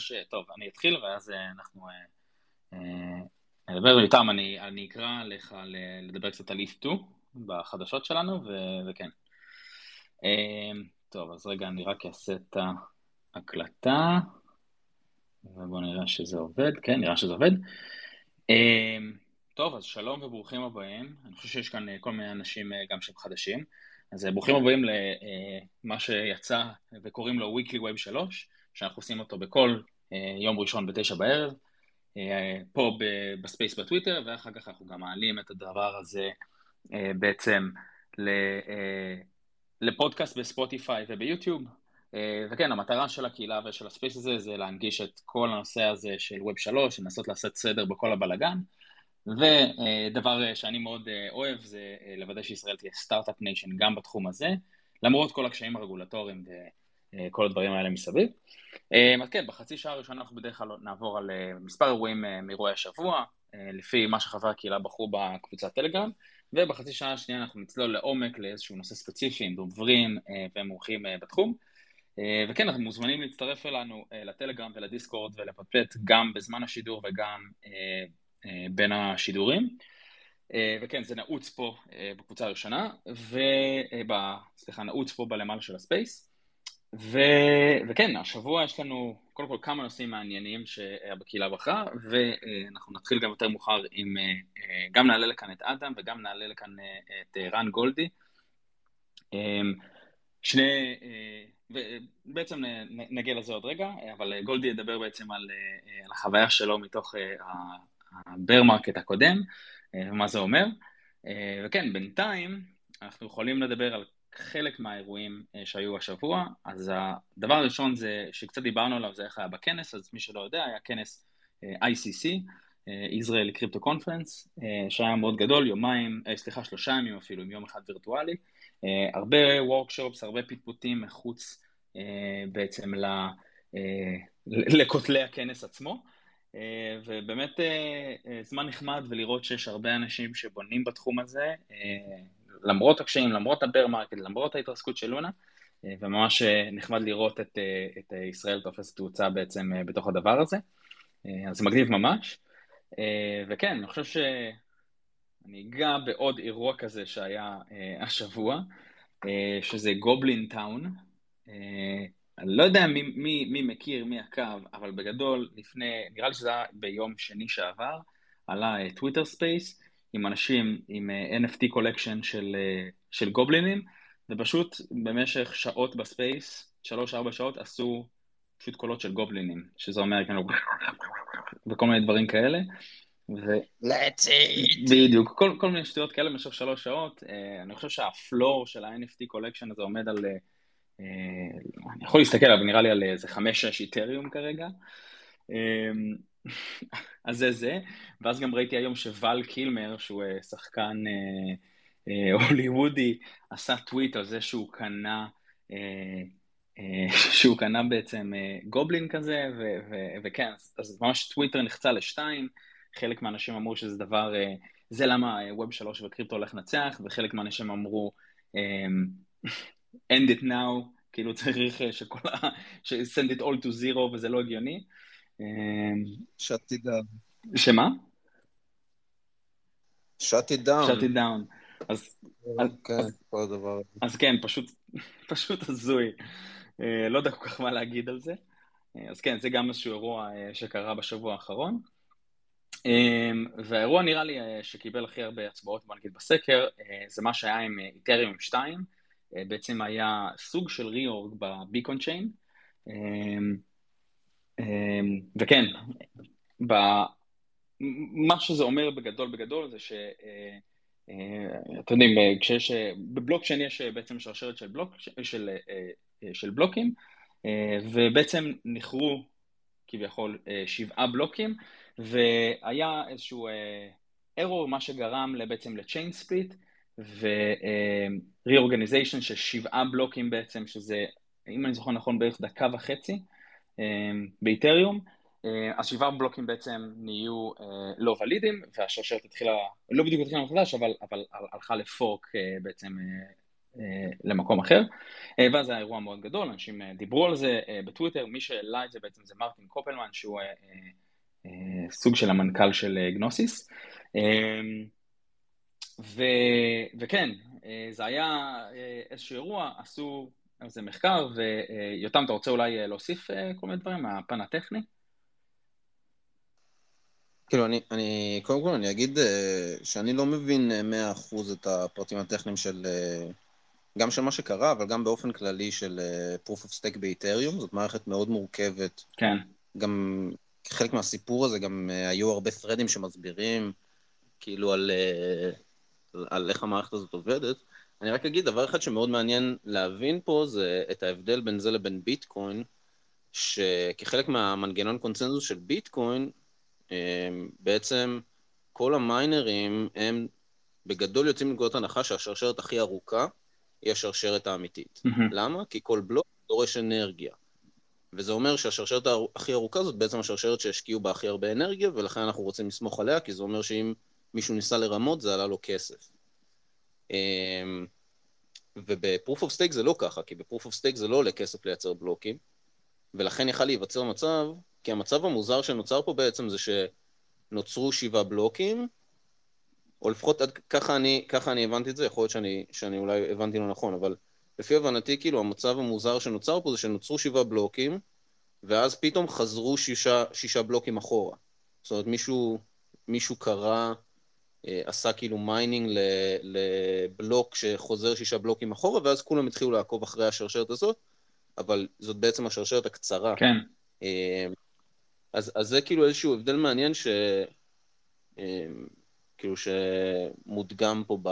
ש... טוב, אני אתחיל ואז אנחנו נדבר איתם, אני, אני אקרא לך לדבר קצת על If 2 בחדשות שלנו, ו... וכן. טוב, אז רגע, אני רק אעשה את ההקלטה, ובואו נראה שזה עובד, כן, נראה שזה עובד. טוב, אז שלום וברוכים הבאים. אני חושב שיש כאן כל מיני אנשים גם שהם חדשים. אז ברוכים הבאים למה שיצא וקוראים לו Weekly Web 3, שאנחנו עושים אותו בכל יום ראשון בתשע בערב, פה ב space בטוויטר, ואחר כך אנחנו גם מעלים את הדבר הזה בעצם לפודקאסט בספוטיפיי וביוטיוב. וכן, המטרה של הקהילה ושל ה space הזה זה להנגיש את כל הנושא הזה של Web 3, לנסות לעשות סדר בכל הבלגן. ודבר שאני מאוד אוהב זה לוודא שישראל תהיה Start-Up Nation גם בתחום הזה, למרות כל הקשיים הרגולטוריים וכל הדברים האלה מסביב. אז כן, בחצי שעה הראשונה אנחנו בדרך כלל נעבור על מספר אירועים מאירועי השבוע, לפי מה שחברי הקהילה בחרו בקבוצת טלגרם, ובחצי שעה השנייה אנחנו נצלול לעומק לאיזשהו נושא ספציפי עם דוברים ומומחים בתחום. וכן, אתם מוזמנים להצטרף אלינו לטלגרם ולדיסקורד ולפטפט גם בזמן השידור וגם בין השידורים, וכן, זה נעוץ פה בקבוצה הראשונה, סליחה, נעוץ פה בלמעלה של הספייס, ו... וכן, השבוע יש לנו קודם כל כמה נושאים מעניינים שהקהילה בחרה, ואנחנו נתחיל גם יותר מאוחר עם, גם נעלה לכאן את אדם וגם נעלה לכאן את רן גולדי. שני, ובעצם נגיע לזה עוד רגע, אבל גולדי ידבר בעצם על, על החוויה שלו מתוך ה bear market הקודם, ומה זה אומר. וכן, בינתיים אנחנו יכולים לדבר על חלק מהאירועים שהיו השבוע, אז הדבר הראשון זה, שקצת דיברנו עליו, זה איך היה בכנס, אז מי שלא יודע, היה כנס ICC, Israel Crypto Conference, שהיה מאוד גדול, יומיים, סליחה, שלושה ימים אפילו, עם יום אחד וירטואלי, הרבה workshops, הרבה פטפוטים מחוץ בעצם לכותלי הכנס עצמו. ובאמת זמן נחמד ולראות שיש הרבה אנשים שבונים בתחום הזה, למרות הקשיים, למרות ה bear market, למרות ההתרסקות של לונה, וממש נחמד לראות את, את ישראל תופסת תאוצה בעצם בתוך הדבר הזה, אז זה מגניב ממש. וכן, אני חושב שאני אגע בעוד אירוע כזה שהיה השבוע, שזה Goblin Town. אני לא יודע מי, מי, מי מכיר, מי עקב, אבל בגדול, לפני, נראה לי שזה היה ביום שני שעבר, עלה Twitter Space עם אנשים עם NFT collection של, של גובלינים, ופשוט במשך שעות ב space, שלוש-ארבע שעות, עשו פשוט קולות של גובלינים, שזה אומר כאילו, וכל מיני דברים כאלה. ו... Let's eat. בדיוק, כל, כל מיני שטויות כאלה במשך שלוש שעות. אני חושב שה floor של ה-NFT collection הזה עומד על... אני יכול להסתכל עליו, נראה לי על איזה חמש-שש איתריום כרגע. אז זה זה, ואז גם ראיתי היום שוואל קילמר, שהוא שחקן הוליוודי, עשה טוויט על זה שהוא קנה, שהוא קנה בעצם גובלין כזה, וכן, אז ממש טוויטר נחצה לשתיים, חלק מהאנשים אמרו שזה דבר, זה למה ווב שלוש וקריפטו הולך לנצח, וחלק מהאנשים אמרו, end it now, כאילו צריך שכל ה... send it all to zero וזה לא הגיוני. Shut it down. שמה? down. shut it down. אז, כן, כל הדבר. אז כן, פשוט, פשוט הזוי. לא יודע כל כך מה להגיד על זה. אז כן, זה גם איזשהו אירוע שקרה בשבוע האחרון. והאירוע נראה לי שקיבל הכי הרבה הצבעות, בוא נגיד בסקר, זה מה שהיה עם איתריום 2. בעצם היה סוג של ריאורג בביקון צ'יין, וכן, מה שזה אומר בגדול בגדול זה ש... אתם יודעים, כשיש, בבלוקצ'יין יש בעצם שרשרת של, בלוק, של, של בלוקים, ובעצם נכרו כביכול שבעה בלוקים, והיה איזשהו error, מה שגרם בעצם לצ'יין ספליט, ו-reorganization של שבעה בלוקים בעצם, שזה, אם אני זוכר נכון, בערך דקה וחצי באיתריום, השבעה בלוקים בעצם נהיו לא ולידים, והשרשרת התחילה, לא בדיוק התחילה מחדש, אבל, אבל הלכה לפורק בעצם למקום אחר. ואז היה אירוע מאוד גדול, אנשים דיברו על זה בטוויטר, מי שהעלה את זה בעצם זה מרטין קופלמן, שהוא סוג של המנכ"ל של גנוסיס. ו, וכן, זה היה איזשהו אירוע, עשו איזה מחקר, ויותם, אתה רוצה אולי להוסיף כל מיני דברים מהפן הטכני? כאילו, אני, אני, קודם כל אני אגיד שאני לא מבין 100% את הפרטים הטכניים של, גם של מה שקרה, אבל גם באופן כללי של proof of stake באיתריום, זאת מערכת מאוד מורכבת. כן. גם חלק מהסיפור הזה, גם היו הרבה threadים שמסבירים, כאילו על, על, על איך המערכת הזאת עובדת. אני רק אגיד, דבר אחד שמאוד מעניין להבין פה זה את ההבדל בין זה לבין ביטקוין, שכחלק מהמנגנון קונצנזוס של ביטקוין, בעצם כל המיינרים הם בגדול יוצאים מנקודת הנחה שהשרשרת הכי ארוכה היא השרשרת האמיתית. Mm-hmm. למה? כי כל בלוק דורש אנרגיה. וזה אומר שהשרשרת הכי ארוכה זאת בעצם השרשרת שהשקיעו בה הכי הרבה אנרגיה, ולכן אנחנו רוצים לסמוך עליה, כי זה אומר שאם מישהו ניסה לרמות, זה עלה לו כסף. אמ, וב-proof of stake זה לא ככה, כי ב-proof of stake זה לא עולה כסף לייצר בלוקים, ולכן יכל להיווצר מצב, כי המצב המוזר שנוצר פה בעצם זה שנוצרו שבעה בלוקים, או לפחות עד, ככה, אני, ככה אני הבנתי את זה, יכול להיות שאני, שאני אולי הבנתי לא נכון, אבל לפי הבנתי, כאילו, המצב המוזר שנוצר פה זה שנוצרו שבעה בלוקים, ואז פתאום חזרו שישה, שישה בלוקים אחורה. זאת אומרת, מישהו, מישהו קרא... אה, עשה כאילו mining לבלוק שחוזר שישה בלוקים אחורה, ואז כולם התחילו לעקוב אחרי השרשרת הזאת, אבל זאת בעצם השרשרת הקצרה. כן. אה, אז, אז זה כאילו איזשהו הבדל מעניין ש... אה, כאילו שמודגם פה ב...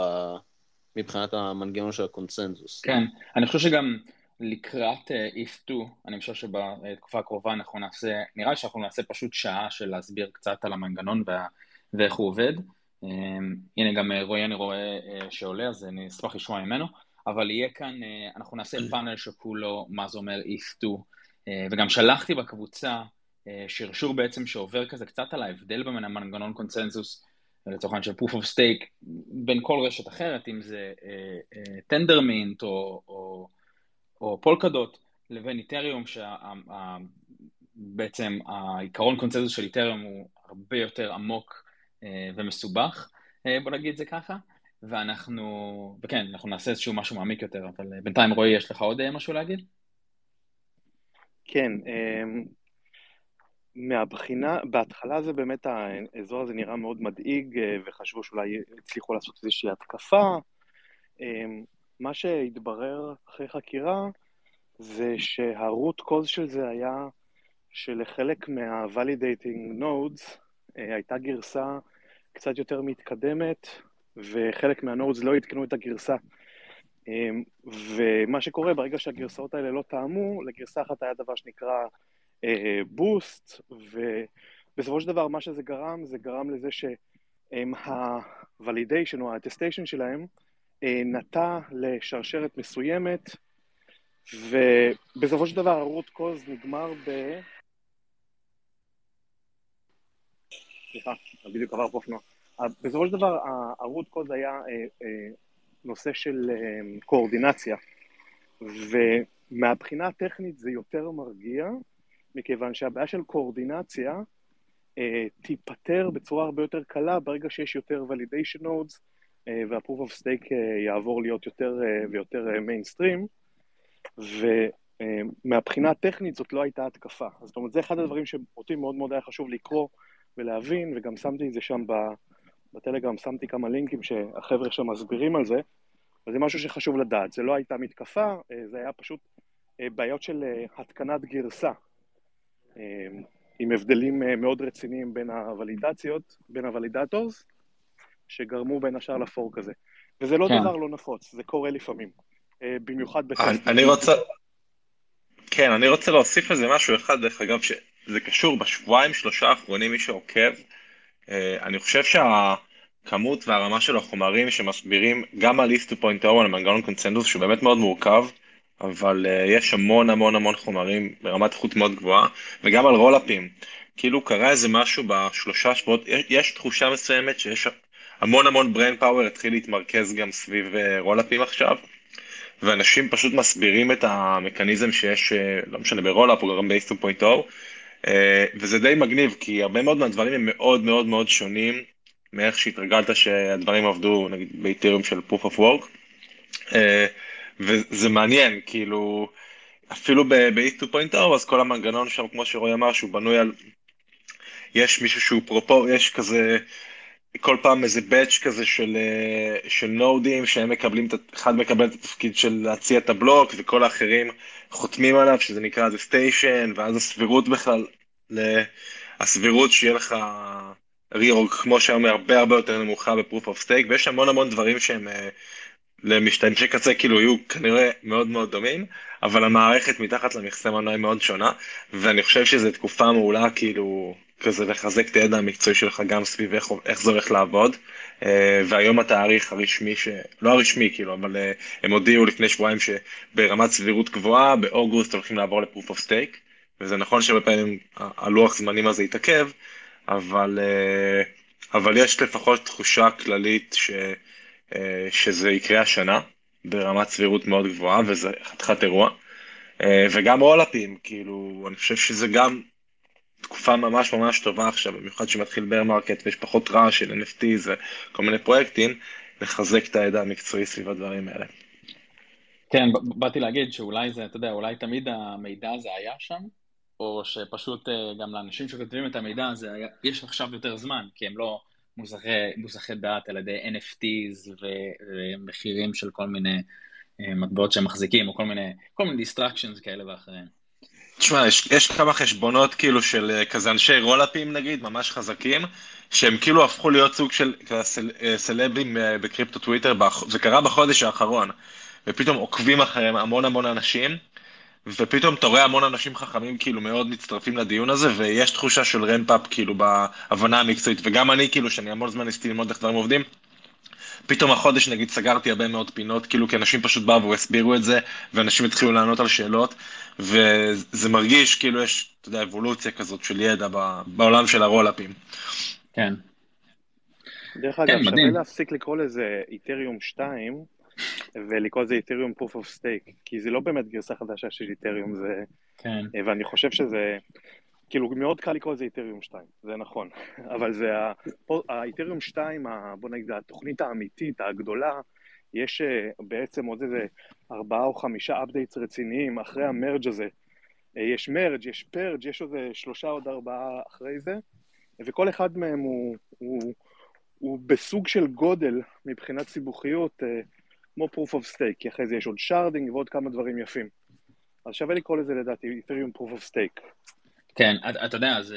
מבחינת המנגנון של הקונצנזוס. כן, אני חושב שגם לקראת ETH 2, אני חושב שבתקופה הקרובה אנחנו נעשה, נראה לי שאנחנו נעשה פשוט שעה של להסביר קצת על המנגנון וה... ואיך הוא עובד. אמ, הנה גם אה, רועי אני רואה אה, שעולה, אז אני אשמח לשמוע ממנו, אבל יהיה כאן, אה, אנחנו נעשה פאנל שכולו מה זה אומר if to, וגם שלחתי בקבוצה שרשור בעצם שעובר כזה קצת על ההבדל בין המנגנון קונצנזוס לצורך העניין של proof of stake בין כל רשת אחרת, אם זה טנדרמינט או, או, או פולקדוט לבין איתריום, שבעצם העיקרון קונצנזוס של איתריום הוא הרבה יותר עמוק ומסובך, אה, בוא נגיד זה ככה, ואנחנו, וכן, אנחנו נעשה איזשהו משהו מעמיק יותר, אבל אה, בינתיים רועי, יש לך עוד משהו להגיד? כן, מהבחינה, בהתחלה זה באמת, האזור הזה נראה מאוד מדאיג, וחשבו שאולי הצליחו לעשות איזושהי התקפה. מה שהתברר אחרי חקירה, זה שהרוט קוז של זה היה שלחלק מה-validating nodes, אה, הייתה גרסה קצת יותר מתקדמת, וחלק מהנורדס לא עדכנו את הגרסה. אה, ומה שקורה, ברגע שהגרסאות האלה לא טעמו, לגרסה אחת היה דבר שנקרא בוסט, אה, ובסופו של דבר מה שזה גרם, זה גרם לזה שה-validation או ה-attestation שלהם נטע לשרשרת מסוימת, ובסופו של דבר ה-root cause נגמר ב... סליחה, בדיוק עבר פה אופנוע. בסופו של דבר, הרוט קוד היה אה, אה, נושא של אה, קואורדינציה, ומהבחינה הטכנית זה יותר מרגיע, מכיוון שהבעיה של קואורדינציה תיפתר בצורה הרבה יותר קלה ברגע שיש יותר validation nodes וה-proof of stake יעבור להיות יותר ויותר מיינסטרים, ומהבחינה הטכנית זאת לא הייתה התקפה. זאת אומרת, זה אחד הדברים שאותי מאוד מאוד היה חשוב לקרוא ולהבין, וגם שמתי את זה שם בטלגרם, שמתי כמה לינקים שהחבר'ה שם מסבירים על זה, אבל זה משהו שחשוב לדעת. זה לא הייתה מתקפה, אה, זה היה פשוט אה, בעיות של אה, התקנת גרסה, עם הבדלים מאוד רציניים בין הוולידציות, בין ה validators, שגרמו בין השאר לפורק הזה. וזה לא כן. דבר לא נפוץ, זה קורה לפעמים, במיוחד בטסט. אני רוצה... כן, אני רוצה להוסיף לזה משהו אחד, דרך אגב, ש... זה קשור בשבועיים שלושה האחרונים מי שעוקב אה, אני חושב שהכמות והרמה של החומרים שמסבירים גם על איסט 2.0 על מנגנון קונצנדוס שהוא באמת מאוד מורכב אבל uh, יש המון המון המון חומרים ברמת איכות מאוד גבוהה וגם על רולאפים. כאילו קרה איזה משהו בשלושה שבועות יש תחושה מסוימת שיש המון המון brain power התחיל להתמרכז גם סביב רולאפים עכשיו ואנשים פשוט מסבירים את המכניזם שיש, אה, לא משנה, ברולאפ או גם ב-8.0, וזה די מגניב, כי הרבה מאוד מהדברים הם מאוד מאוד מאוד שונים מאיך שהתרגלת שהדברים עבדו, נגיד, באיתריום של proof of work, וזה מעניין, כאילו, אפילו ב-ETH 2.0, אז כל המנגנון שם, כמו שרועי אמר, שהוא בנוי על... יש מישהו שהוא proposer, יש כזה, כל פעם איזה batch כזה של, אה, של נודים, שהם מקבלים, אחד מקבל את התפקיד של להציע את הבלוק, וכל האחרים חותמים עליו, שזה נקרא attestation, ואז הסבירות בכלל, הסבירות שיהיה לך reorg, כמו שהיום, הרבה הרבה יותר נמוכה ב proof of stake, ויש המון המון דברים שהם... אה, למשתמשי קצה כאילו יהיו כנראה מאוד מאוד דומים, אבל המערכת מתחת למכסה מנוע היא מאוד שונה, ואני חושב שזו תקופה מעולה כאילו כזה לחזק את הידע המקצועי שלך גם סביב איך, איך זה הולך לעבוד. אה, והיום התאריך הרשמי, ש... לא הרשמי כאילו, אבל אה, הם הודיעו לפני שבועיים שברמת סבירות גבוהה, באוגוסט הולכים לעבור ל proof of stake, וזה נכון שהרבה פעמים הלוח זמנים הזה יתעכב, אבל, אה, אבל יש לפחות תחושה כללית ש... אה, שזה יקרה השנה, ברמת סבירות מאוד גבוהה, וזה חתיכת אירוע. אה, וגם רולאפים, כאילו, אני חושב שזה גם תקופה ממש ממש טובה עכשיו, במיוחד שמתחיל bear market ויש פחות רעש של NFT וכל מיני פרויקטים, לחזק את הידע המקצועי סביב הדברים האלה. כן, באתי להגיד שאולי זה, אתה יודע, אולי תמיד המידע הזה היה שם, או שפשוט אה, גם לאנשים שכותבים את המידע הזה, יש עכשיו יותר זמן, כי הם לא, מוסכי דעת על ידי NFTs ומחירים של כל מיני אה, מטבעות שהם מחזיקים, או כל מיני, כל מיני distractions כאלה ואחרים. תשמע, יש, יש כמה חשבונות כאילו של אה, כזה אנשי רולאפים נגיד, ממש חזקים, שהם כאילו הפכו להיות סוג של סל, אה, סלבים בקריפטו טוויטר, זה קרה בחודש האחרון, ופתאום עוקבים אחריהם המון המון אנשים, ופתאום אתה רואה המון אנשים חכמים כאילו מאוד מצטרפים לדיון הזה, ויש תחושה של רמפאפ כאילו בהבנה המקצועית, וגם אני כאילו, שאני המון זמן ניסיתי ללמוד איך דברים עובדים, פתאום החודש נגיד סגרתי הרבה מאוד פינות, כאילו כי אנשים פשוט באו והסבירו את זה, ואנשים התחילו לענות על שאלות, וזה מרגיש כאילו יש, אתה יודע, אבולוציה כזאת של ידע בעולם של הרולאפים. כן. דרך כן, אגב, כן, שווה להפסיק לקרוא לזה איתריום 2, ולקרוא לזה איתריום proof of stake, כי זה לא באמת גרסה חדשה של איתריום, זה... כן. ואני חושב שזה... כאילו, מאוד קל לקרוא לזה איתריום 2, זה נכון, אבל זה האיתריום 2, בוא נגיד, התוכנית האמיתית, הגדולה, יש אה, בעצם עוד איזה ארבעה או חמישה אפדייטס רציניים אחרי המרג' הזה. אה, יש מרג', יש פרג', יש עוד שלושה עוד ארבעה אחרי זה, וכל אחד מהם הוא, הוא, הוא בסוג של גודל מבחינת סיבוכיות, אה, כמו proof of stake, כי אחרי זה יש עוד שרדינג ועוד כמה דברים יפים. אז שווה לקרוא לזה לדעתי Ethereum proof of stake. כן, אתה יודע, אז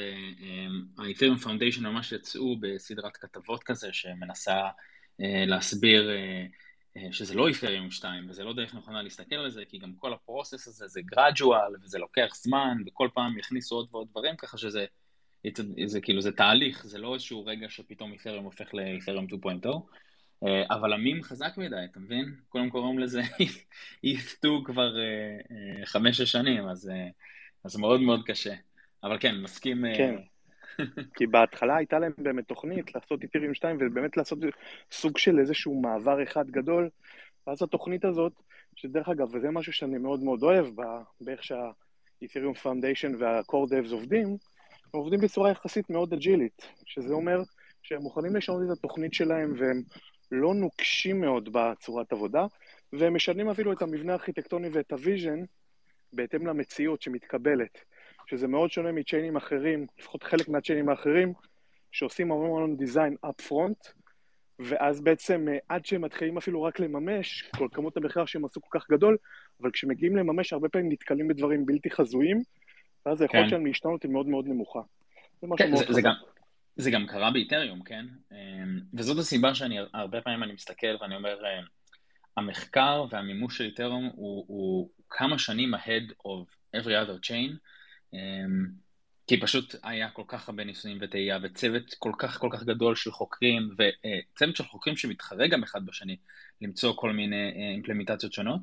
ה-Ethereum Foundation ממש יצאו בסדרת כתבות כזה שמנסה אה, להסביר אה, אה, שזה לא Ethereum 2 וזה לא דרך נכונה להסתכל על זה, כי גם כל הפרוסס הזה זה gradual וזה לוקח זמן וכל פעם יכניסו עוד ועוד דברים ככה שזה זה כאילו זה תהליך, זה לא איזשהו רגע שפתאום Ethereum הופך ל-Ethereum 2.0 אה, אבל המים חזק מדי, אתה מבין? כולם קוראים לזה ETH2 כבר חמש-שש שנים, אז, אז מאוד מאוד קשה. אבל כן, מסכים... כן, כי בהתחלה הייתה להם באמת תוכנית לעשות Ethereum 2 ובאמת לעשות סוג של איזשהו מעבר אחד גדול, ואז התוכנית הזאת, שדרך אגב, וזה משהו שאני מאוד מאוד אוהב באיך שה Ethereum Foundation וה core devs עובדים, הם עובדים בצורה יחסית מאוד agile ית, שזה אומר שהם מוכנים לשנות את התוכנית שלהם והם לא נוקשים מאוד בצורת עבודה, והם משנים אפילו את המבנה הארכיטקטוני ואת ה vision בהתאם למציאות שמתקבלת, שזה מאוד שונה מ chain ים אחרים, לפחות חלק מה chain ים האחרים, שעושים המון המון design up front, ואז בעצם אה, עד שהם מתחילים אפילו רק לממש, כל כמות המחקר שהם עשו כל כך גדול, אבל כשמגיעים לממש הרבה פעמים נתקלים בדברים בלתי חזויים, ואז היכולת כן. שלהם להשתנות היא מאוד מאוד נמוכה. זה משהו כן, מאוד זה, זה גם, זה גם קרה ב Ethereum, כן? אמ, וזאת הסיבה שאני, הרבה פעמים אני מסתכל ואני אומר, אמ, המחקר והמימוש של איתריום הוא, הוא כמה שנים ahead of every other chain, כי פשוט היה כל כך הרבה ניסויים וטעייה, וצוות כל כך כל כך גדול של חוקרים, וצוות של חוקרים שמתחרה גם אחד בשני, למצוא כל מיני אה, אימפלמנטציות שונות.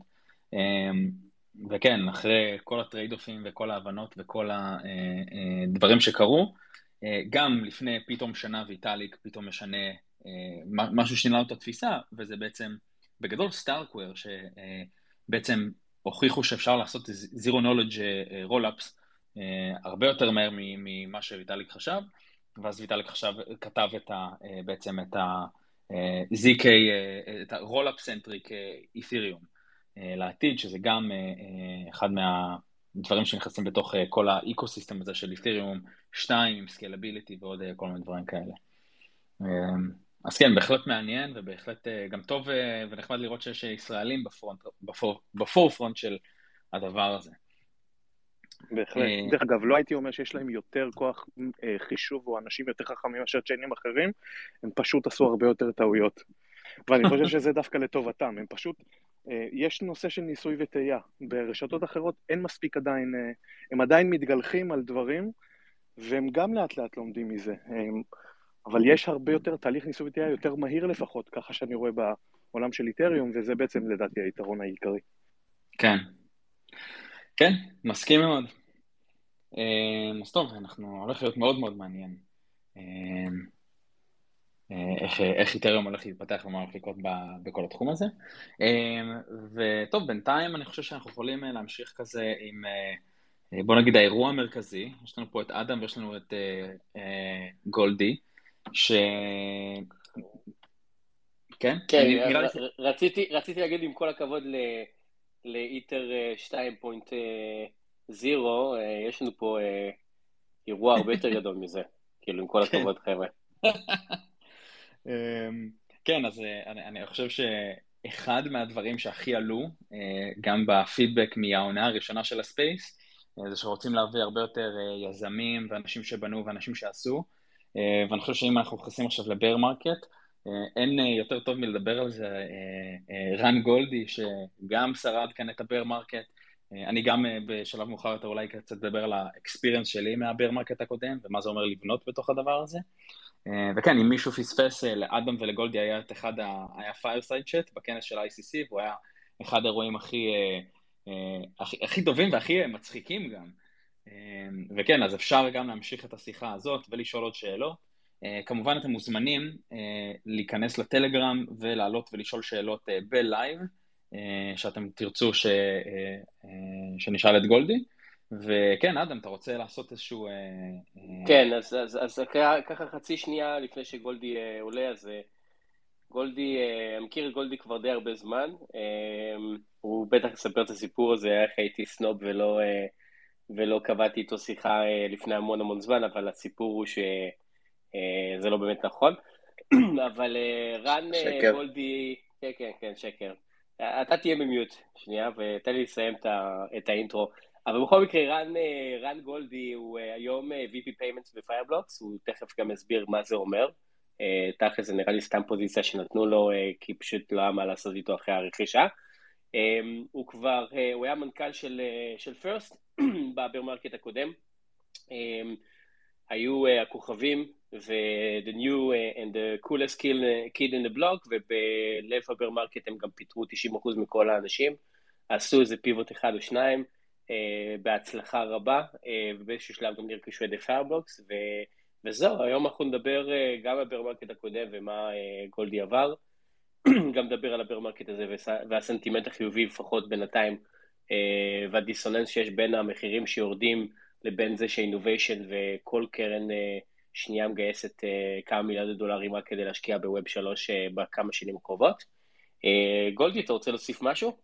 וכן, אחרי כל הטרייד אופים וכל ההבנות וכל הדברים אה, אה, שקרו, אה, גם לפני פתאום שנה ויטאליק פתאום משנה אה, משהו שינה לו את התפיסה, וזה בעצם בגדול StarkWare, בעצם הוכיחו שאפשר לעשות zero knowledge roll-ups הרבה יותר מהר ממה שוויטאליק חשב, ואז ויטאליק חשב, כתב את ה, בעצם את ה-ZK, את ה-Rollup Centric Ethereum לעתיד, שזה גם אחד מהדברים שנכנסים בתוך כל ה ecosystem הזה של Ethereum 2 עם scalability ועוד כל מיני דברים כאלה. אז כן, בהחלט מעניין ובהחלט גם טוב ונחמד לראות שיש ישראלים בפורפרונט של הדבר הזה. בהחלט. אה, דרך אגב, לא הייתי אומר שיש להם יותר כוח אה, חישוב או אנשים יותר חכמים מאשר צ'יינים אחרים, הם פשוט עשו הרבה יותר טעויות. ואני חושב שזה דווקא לטובתם, הם פשוט, אה, יש נושא של ניסוי וטעייה. ברשתות אחרות אין מספיק עדיין, הם עדיין מתגלחים על דברים, והם גם לאט לאט לומדים מזה. אבל יש הרבה יותר, תהליך ניסוי וטעייה יותר מהיר לפחות, ככה שאני רואה בעולם של איתריום, וזה בעצם לדעתי היתרון העיקרי. כן, כן, מסכים מאוד. אה, אז טוב, אנחנו הולך להיות מאוד מאוד מעניין אה, אה, איך, איך איתריום הולך להתפתח ומה הולך לקרות בכל התחום הזה. וטוב, בינתיים אני חושב שאנחנו יכולים להמשיך כזה עם, בוא נגיד, האירוע המרכזי. יש לנו פה את אדם ויש לנו את גולדי, ש... כן? כן, רציתי, רציתי להגיד עם כל הכבוד ל... לאיטר 2.0, אה, אה, יש לנו פה אה, אירוע הרבה יותר גדול מזה, כאילו עם כל. הכבוד חבר'ה. אמ, כן, אז אני, אני חושב שאחד מהדברים שהכי עלו, גם בפידבק מהעונה הראשונה של ה space, זה שרוצים להביא הרבה יותר יזמים ואנשים שבנו ואנשים שעשו, ואני חושב שאם אנחנו נכנסים עכשיו ל bear market, אה, אין אה, יותר טוב מלדבר על זה, אה, רן גולדי, שגם שרד כאן את ה bear market, אני גם בשלב מאוחר יותר אולי קצת אדבר על ה experience שלי מה bear market הקודם, ומה זה אומר לבנות בתוך הדבר הזה. וכן, אם מישהו פספס, לאדם ולגולדי היה את אחד, ה... היה fireside chat בכנס של ICC, והוא היה אחד האירועים הכי, הכי, הכי טובים והכי מצחיקים גם. וכן, אז אפשר גם להמשיך את השיחה הזאת ולשאול עוד שאלות. Uh, כמובן אתם מוזמנים uh, להיכנס לטלגרם ולעלות ולשאול שאלות uh, בלייב, שאתם תרצו ש, שנשאל את גולדי. וכן, אדם, אתה רוצה לעשות איזשהו... כן, אז, אז, אז ככה חצי שנייה לפני שגולדי עולה, אז גולדי, uh, מכיר את גולדי כבר די הרבה זמן, הוא בטח יספר את הסיפור הזה, איך הייתי סנוב ולא, ולא קבעתי איתו שיחה לפני המון המון זמן, אבל הסיפור הוא ש... אה, זה לא באמת נכון, אבל אה, רן אה, גולדי, כן, כן, כן, שקר. אתה תהיה במיוט, שנייה, ותן לי לסיים את האינטרו. אבל בכל מקרה, רן, רן גולדי הוא היום VP Payments בפיירבלוקס, הוא תכף גם יסביר מה זה אומר. תכל'ס זה נראה לי סתם פוזיציה שנתנו לו, כי פשוט לא היה מה לעשות איתו אחרי הרכישה. הוא כבר, הוא היה מנכ"ל של, של פרסט ב bear market הקודם. היו הכוכבים ו-the new uh, and the coolest kid in the block, ובלב ה bear market הם גם פיטרו 90% מכל האנשים, עשו איזה pivot אחד או שניים, uh, בהצלחה רבה, uh, ובאיזשהו שלב גם נרכשו ידי Fireblocks, ו... וזהו, היום אנחנו נדבר uh, גם על ה bear market הקודם ומה uh, גולדי עבר, גם נדבר על ה bear market הזה והסנטימנט החיובי לפחות בינתיים, uh, והדיסוננס שיש בין המחירים שיורדים לבין זה ש innovation וכל קרן uh, שנייה מגייסת uh, כמה מיליארדי דולרים רק כדי להשקיע ב Web שלוש uh, בכמה שנים הקרובות. Uh, גולדי, אתה רוצה להוסיף משהו?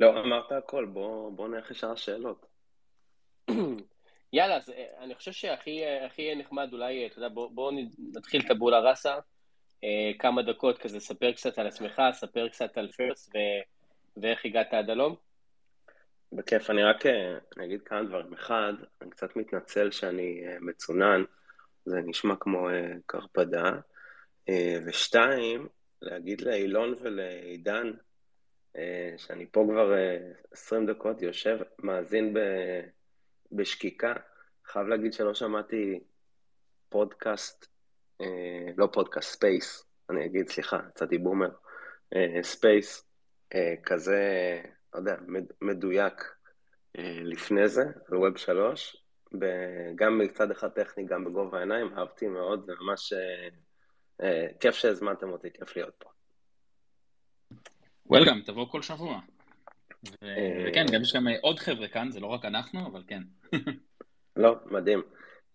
לא, אמרת הכל, בוא, בוא נלך ישר לשאלות. יאללה, אז אני חושב שהכי נחמד אולי, אתה יודע, בוא, בוא נתחיל את הבולה ראסה, כמה דקות כזה, ספר קצת על עצמך, ספר קצת על פרס ו... ואיך הגעת עד הלום. בכיף, אני רק אני אגיד כמה דברים. אחד, אני קצת מתנצל שאני מצונן, זה נשמע כמו uh, קרפדה. Uh, ושתיים, להגיד לאילון ולעידן, uh, שאני פה כבר uh, 20 דקות יושב, מאזין ב, בשקיקה. חייב להגיד שלא שמעתי פודקאסט, לא פודקאסט, space, אני אגיד, סליחה, יצאתי boomer, space, כזה, לא יודע, מדויק לפני זה, על Web שלוש, גם מצד אחד טכני, גם בגובה העיניים, אהבתי מאוד, זה ממש אה, אה, כיף שהזמנתם אותי, כיף להיות פה. וולקאם, תבוא כל שבוע. ו- וכן, גם יש גם עוד חבר'ה כאן, זה לא רק אנחנו, אבל כן. לא, מדהים.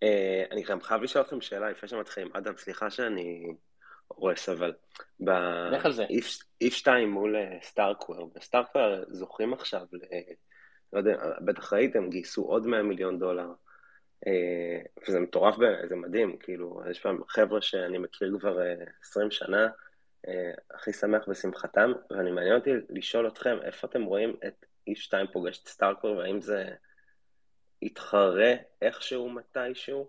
אה, אני גם חייב לשאול אתכם שאלה לפני שמתחילים. אדם, סליחה שאני הורס, אבל... לך על זה. איף 2 מול סטארקוור, וסטארקוור זוכים עכשיו, ל... לא יודע, בטח ראיתם, גייסו עוד 100 מיליון דולר. אה, וזה מטורף בעיניי, זה מדהים, כאילו, יש פעם חבר'ה שאני מכיר כבר 20 שנה, אה, הכי שמח בשמחתם, ואני מעניין אותי לשאול אתכם, איפה אתם רואים את איף 2 פוגש את סטארקוור, והאם זה יתחרה איכשהו מתישהו?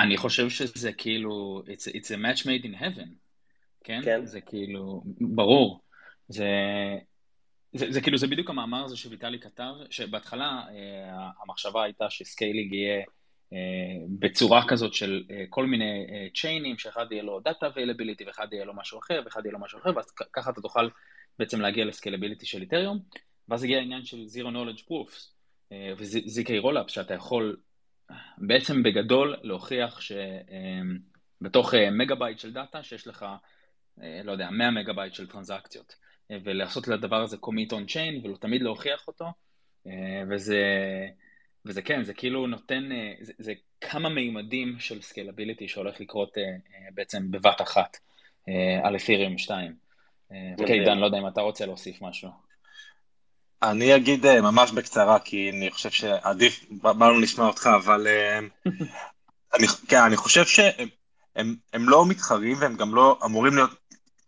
אני חושב שזה כאילו, it's, it's a match made in heaven, כן? כן. זה כאילו, ברור. זה, זה, זה כאילו, זה בדיוק המאמר הזה שוויטליק כתב, שבהתחלה אה, המחשבה הייתה ש scaling יהיה אה, בצורה כזאת של אה, כל מיני אה, chain ים, שאחד יהיה לו data availability ואחד יהיה לו משהו אחר ואחד יהיה לו משהו אחר, ואז ככה אתה תוכל בעצם להגיע ל scalability של Ethereum, ואז הגיע העניין של Zero Knowledge Proofs, אה, ו-ZK שאתה יכול בעצם בגדול להוכיח שבתוך אה, מגה בייט של דאטה, שיש לך, אה, לא יודע, 100 מגה בייט של טרנזקציות, ולעשות לדבר הזה commit on chain, ולתמיד להוכיח אותו, וזה, וזה כן, זה כאילו נותן, זה, זה כמה מימדים של scalability שהולך לקרות בעצם בבת אחת על Ethereum 2. אוקיי, עידן, לא יודע אם אתה רוצה להוסיף משהו. אני אגיד אה, ממש בקצרה, כי אני חושב שעדיף, בא לנו לשמוע אותך, אבל אה, אני, כן, אני חושב שהם הם, הם לא מתחרים והם גם לא אמורים להיות,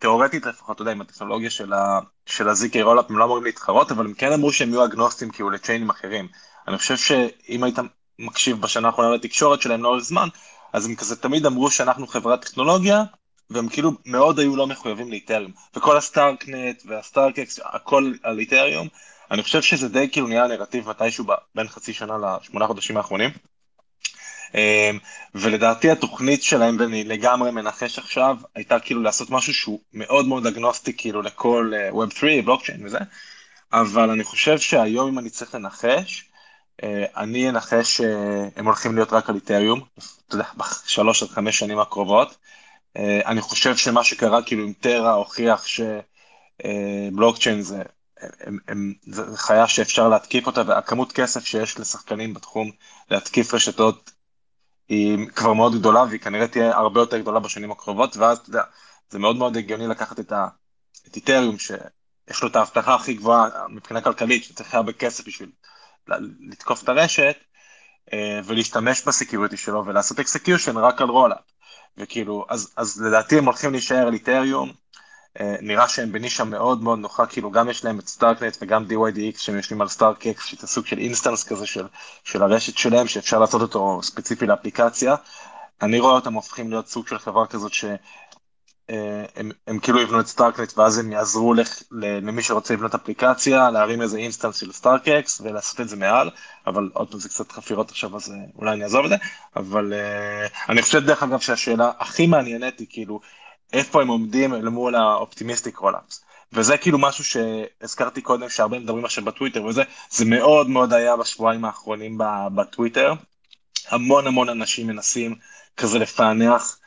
תיאורטית לפחות, אתה יודע, עם הטכנולוגיה של, ה, של ה-ZK rollup, הם לא אמורים להתחרות, אבל הם כן אמרו שהם יהיו אגנוסטים כאילו ל chain ים אחרים. אני חושב שאם היית מקשיב בשנה האחרונה לתקשורת שלהם לאורך זמן, אז הם כזה תמיד אמרו שאנחנו חברת טכנולוגיה, והם כאילו מאוד היו לא מחויבים ל Ethereum. וכל ה StarkNet וה StarkEx, הכל על Ethereum, אני חושב שזה די כאילו נהיה נרטיב מתישהו בין חצי שנה לשמונה חודשים האחרונים. אמ, ולדעתי התוכנית שלהם, ואני לגמרי מנחש עכשיו, הייתה כאילו לעשות משהו שהוא מאוד מאוד אגנוסטי כאילו לכל אה, Web 3, בלוקצ'יין וזה, אבל אני חושב שהיום אם אני צריך לנחש, אה, אני אנחש שהם הולכים להיות רק על איתריום, אתה יודע, בשלוש עד חמש שנים הקרובות. אה, אני חושב שמה שקרה כאילו עם טרה הוכיח שבלוקצ'יין זה הם, הם, זה חיה שאפשר להתקיף אותה, והכמות כסף שיש לשחקנים בתחום להתקיף רשתות היא כבר מאוד גדולה, והיא כנראה תהיה הרבה יותר גדולה בשנים הקרובות, ואז אתה יודע, זה מאוד מאוד הגיוני לקחת את, ה, את Ethereum, שיש לו את ההבטחה הכי גבוהה מבחינה כלכלית, שצריך הרבה כסף בשביל לתקוף את הרשת, אה, ולהשתמש ב security שלו ולעשות execution רק על rollup. וכאילו, אז, אז לדעתי הם הולכים להישאר על Ethereum, נראה שהם בנישה מאוד מאוד נוחה, כאילו גם יש להם את StarkNet וגם DYDX שהם יושבים על StarkEx, שזה סוג של instance כזה של, של הרשת שלהם, שאפשר לעשות אותו ספציפי לאפליקציה. אני רואה אותם הופכים להיות סוג של חברה כזאת שהם אה, הם כאילו יבנו את StarkNet ואז הם יעזרו לך, למי שרוצה לבנות אפליקציה, להרים איזה instance של StarkEx ולעשות את זה מעל, אבל עוד פעם זה קצת חפירות עכשיו אז אה, אולי אני אעזוב את זה, אבל אני חושב דרך אגב שהשאלה הכי מעניינת היא כאילו, איפה הם עומדים אל מול ה optimistic rollups. וזה כאילו משהו שהזכרתי קודם, שהרבה מדברים עכשיו בטוויטר וזה, זה מאוד מאוד היה בשבועיים האחרונים בטוויטר. המון המון אנשים מנסים כזה לפענח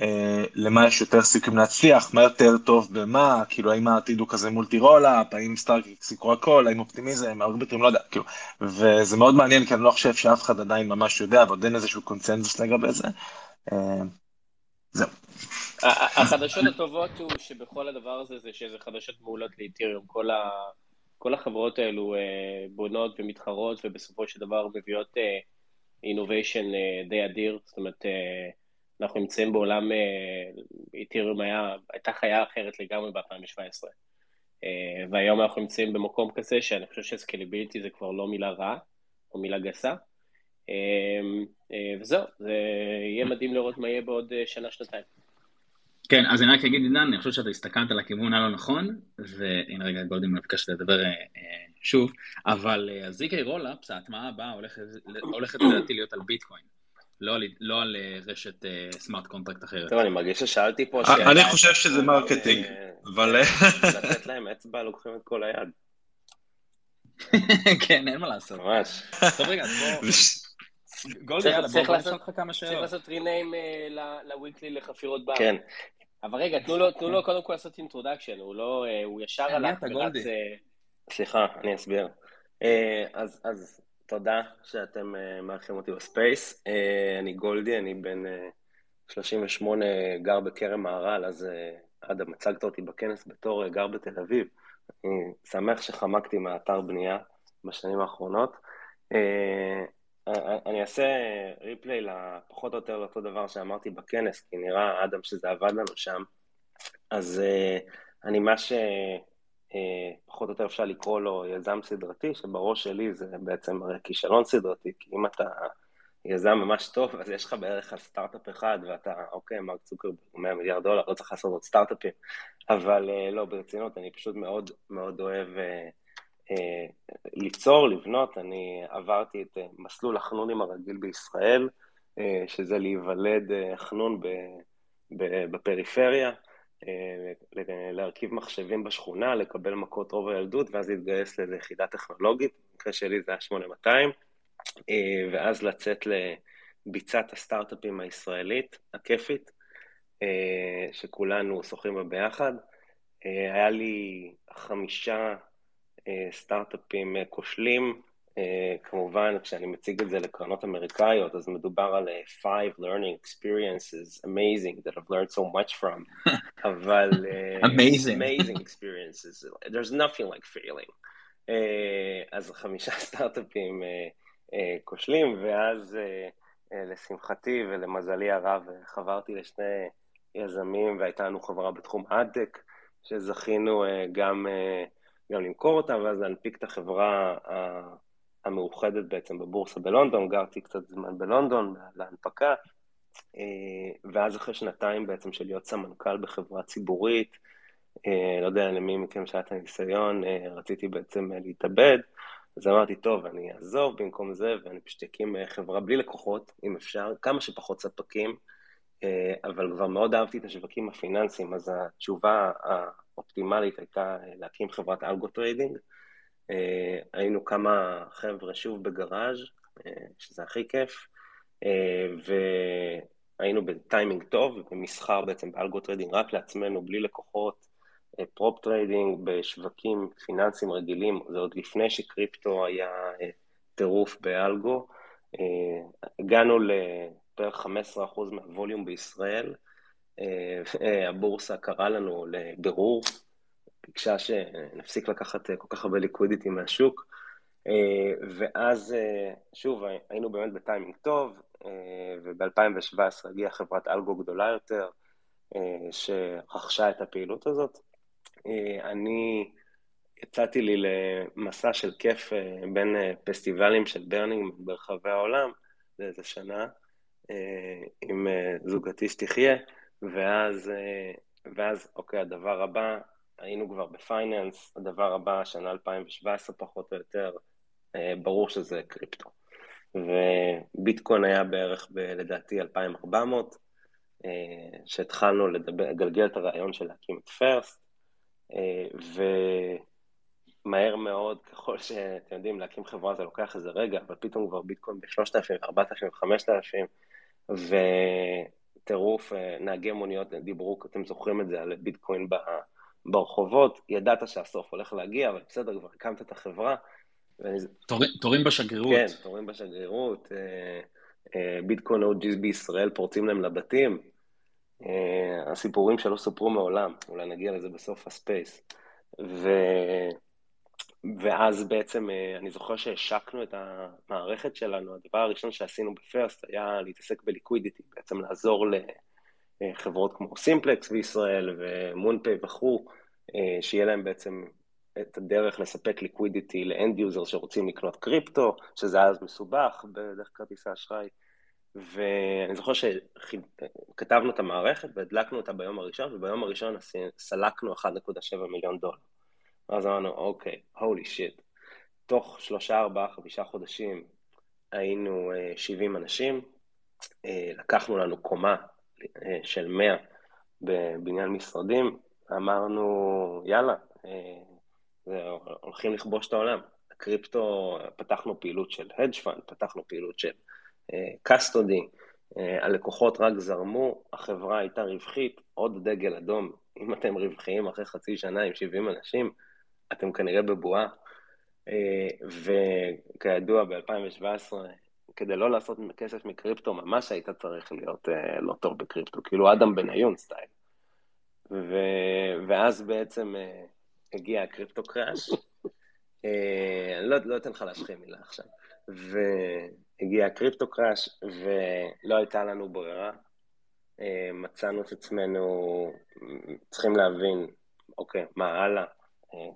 אה, למה יש יותר סיכויים להצליח, מה יותר טוב במה, כאילו האם העתיד הוא כזה multi rollup, האם StarkEx יקחו הכל, האם Optimism, Arbitrum, לא יודע, כאילו, וזה מאוד מעניין כי אני לא חושב שאף אחד עדיין ממש יודע ועוד אין איזשהו קונצנזוס לגבי זה. אה, זהו. החדשות הטובות הוא שבכל הדבר הזה זה שזה חדשות מעולות ל Ethereum. כל, ה, כל החברות האלו אה, בונות ומתחרות ובסופו של דבר מביאות אינוביישן אה, אה, די אדיר. זאת אומרת, אנחנו נמצאים בעולם, איתריום היה, הייתה חיה אחרת לגמרי ב-2017. והיום אנחנו נמצאים במקום כזה שאני חושב שסקליביליטי זה כבר לא מילה רעה או מילה גסה. וזהו, זה יהיה מדהים לראות מה יהיה בעוד שנה-שנתיים. כן, אז אני רק אגיד, עידן, אני חושב שאתה הסתכלת על הכיוון הלא נכון, והנה רגע, גולדי מבקש לדבר אה, אה, שוב, אבל ה ZK אה, rollups, ההטמעה הבאה הולכת לדעתי להיות על ביטקוין. לא על, לא על רשת smart contract אחרת. טוב, אני מרגיש ששאלתי פה שאלה. אני חושב שזה marketing, אבל... לתת להם אצבע, לוקחים את כל היד. כן, אין מה לעשות. ממש. טוב, רגע, בוא... גולדי, בוא נשאל אותך כמה שאלות. צריך לעשות rename לוויקלי לחפירות בעם. כן. אבל רגע, תנו לו, תנו לו קודם כל לעשות introduction, הוא לא, אה, הוא ישר הלך ורץ... גולדי? אה, סליחה, אני אסביר. אה, אז, אז תודה שאתם מארחים אותי ב space. אני גולדי, אני בן אה, 38, גר בכרם מהר"ל, אז אדם, הצגת אותי בכנס בתור גר בתל אביב. אני שמח שחמקתי מהאתר בנייה בשנים האחרונות. אני אעשה ריפליי לפחות או יותר לאותו דבר שאמרתי בכנס, כי נראה, אדם, שזה עבד לנו שם. אז אה, אני מה ש... אה, או יותר אפשר לקרוא לו יזם סדרתי, שבראש שלי זה בעצם הרי כישלון סדרתי, כי אם אתה יזם ממש טוב, אז יש לך בערך על סטארט-אפ אחד, ואתה, אוקיי, מרק צוקרברג, 100 מיליארד דולר, לא צריך לעשות עוד סטארט-אפים, אבל אה, לא, ברצינות, אני פשוט מאוד מאוד אוהב ליצור, לבנות, אני עברתי את אה, מסלול החנונים הרגיל בישראל, אה, שזה להיוולד אה, חנון בפריפריה, אה, להרכיב מחשבים בשכונה, לקבל מכות רוב הילדות, ואז להתגייס לאיזו יחידה טכנולוגית, במקרה שלי זה היה 8200, אה, ואז לצאת לביצת הסטארט-אפים הישראלית, הכיפית, אה, שכולנו שוחים בה ביחד. אה, היה לי חמישה אה, סטארט-אפים אה, כושלים, אה, כמובן כשאני מציג את זה לקרנות אמריקאיות, אז מדובר על אה, five learning experiences amazing that I've learned so much from, אבל... אה, Amazing. amazing experiences, there's nothing like failing. אה, אז חמישה סטארט-אפים אה, אה, כושלים, ואז אה, אה, לשמחתי ולמזלי הרב אה, חברתי לשני יזמים, והייתה לנו חברה בתחום אדטק, שזכינו אה, גם, אה, גם למכור אותה, ואז להנפיק את החברה ה- המאוחדת בעצם בבורסה בלונדון, גרתי קצת זמן בלונדון להנפקה, אה, ואז אחרי שנתיים בעצם של להיות סמנכ"ל בחברה ציבורית, אה, לא יודע למי מכם שהיה את הניסיון, אה, רציתי בעצם אה, להתאבד, אז אמרתי, טוב, אני אעזוב במקום זה, ואני פשוט אקים אה, חברה בלי לקוחות, אם אפשר, כמה שפחות ספקים, אה, אבל כבר מאוד אהבתי את השווקים הפיננסיים, אז התשובה האופטימלית הייתה אה, להקים חברת algo trading. אה, היינו כמה חבר'ה שוב בגראז', אה, שזה הכי כיף, אה, והיינו בטיימינג טוב, במסחר בעצם ב algo trading רק לעצמנו, בלי לקוחות, אה, prop trading בשווקים פיננסיים רגילים, זה עוד לפני שקריפטו היה אה, טירוף ב algo. אה, הגענו לבערך 15% מה volume בישראל, אה, הבורסה קראה לנו לבירור, ביקשה שנפסיק לקחת אה, כל כך הרבה liquidity מהשוק, אה, ואז אה, שוב היינו באמת בטיימינג טוב, אה, וב-2017 הגיעה חברת algo גדולה יותר, אה, שרכשה את הפעילות הזאת. אה, אני יצאתי לי למסע של כיף אה, בין אה, פסטיבלים של burning ברחבי העולם לאיזה שנה, אה, עם אה, זוגתי שתחיה, ואז, אה, ואז, אוקיי, הדבר הבא, היינו כבר ב finance, הדבר הבא, שנה 2017 פחות או יותר, אה, ברור שזה קריפטו. וביטקוין היה בערך, ב, לדעתי, 2,400, אה, שהתחלנו לגלגל את הרעיון של להקים את פרסט, אה, ומהר מאוד, ככל שאתם יודעים, להקים חברה זה לוקח איזה רגע, אבל פתאום כבר ביטקוין ב-3,000, 4,000, 5,000, וטירוף, אה, נהגי מוניות דיברו, אתם זוכרים את זה, על ביטקוין ברחובות, ידעת שהסוף הולך להגיע, אבל בסדר, כבר הקמת את החברה. ואני, תורים- תורים בשגרירות. כן, תורים בשגרירות, אה, אה, ביטקוין OGs בישראל פורצים להם לבתים, הסיפורים שלא סופרו מעולם, אולי נגיע לזה בסוף ה space. ו... ואז בעצם אה, אני זוכר שהשקנו את המערכת שלנו, הדבר הראשון שעשינו ב first היה להתעסק ב liquidity, בעצם לעזור לחברות כמו Simplex בישראל ו MoonPay וכו', אה, שיהיה להם בעצם את הדרך לספק liquidity ל end user שרוצים לקנות קריפטו, שזה אז מסובך בדרך כרטיסי אשראי. ואני זוכר שכתבנו את המערכת והדלקנו אותה ביום הראשון, וביום הראשון סלקנו 1.7 מיליון דולר. ואז אמרנו, אוקיי, הולי שיט. תוך שלושה, ארבעה, חמישה חודשים היינו uh, 70 אנשים, uh, לקחנו לנו קומה uh, של 100 בבניין משרדים, אמרנו, יאללה, הולכים לכבוש את העולם. הקריפטו, פתחנו פעילות של hedge fund, פתחנו פעילות של קסטודי, הלקוחות רק זרמו, החברה הייתה רווחית, עוד דגל אדום. אם אתם רווחיים אחרי חצי שנה עם 70 אנשים, אתם כנראה בבועה. וכידוע, ב-2017, כדי לא לעשות כסף מקריפטו, ממש היית צריך להיות לא טוב בקריפטו, כאילו אדם בניון סטייל. ו... ואז בעצם הגיע הקריפטו קראש. אני לא, לא אתן לך להשחיל מילה עכשיו. והגיע הקריפטו קראש, ולא הייתה לנו ברירה. אה, מצאנו את עצמנו צריכים להבין, אוקיי, מה הלאה? אה,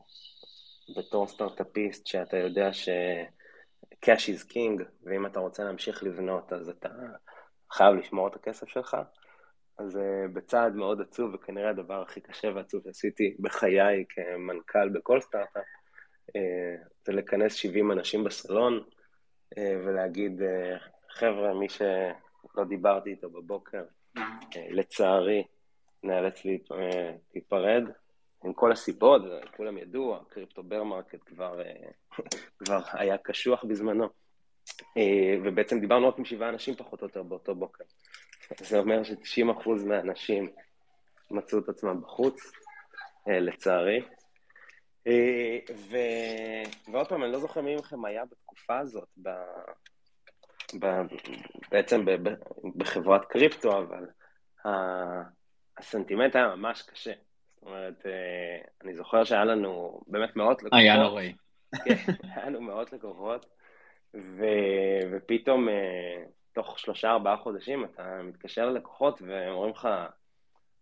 בתור סטארט-אפיסט, שאתה יודע ש... cash is king, ואם אתה רוצה להמשיך לבנות, אז אתה חייב לשמור את הכסף שלך. אז uh, בצעד מאוד עצוב, וכנראה הדבר הכי קשה ועצוב שעשיתי בחיי כמנכ"ל בכל סטארט-אפ, uh, זה לכנס 70 אנשים בסלון, אה, ולהגיד, אה, חבר'ה, מי שלא דיברתי איתו בבוקר, אה, לצערי, נאלץ להיפרד, עם כל הסיבות, כולם ידעו, הקריפטו bear market כבר, כבר היה קשוח בזמנו. ובעצם דיברנו רק עם שבעה אנשים פחות או יותר באותו בוקר. זה אומר ש-90% מהאנשים מצאו את עצמם בחוץ, לצערי. ו... ועוד פעם, אני לא זוכר מי מכם היה בתקופה הזאת, ב... ב... בעצם ב... ב... בחברת קריפטו, אבל ה... הסנטימנט היה ממש קשה. זאת אומרת, אה, אני זוכר שהיה לנו באמת מאות לקוחות. היה נוראי. כן, היה לנו מאות לקוחות, ו... ופתאום אה, תוך שלושה ארבעה חודשים אתה מתקשר ללקוחות והם אומרים לך,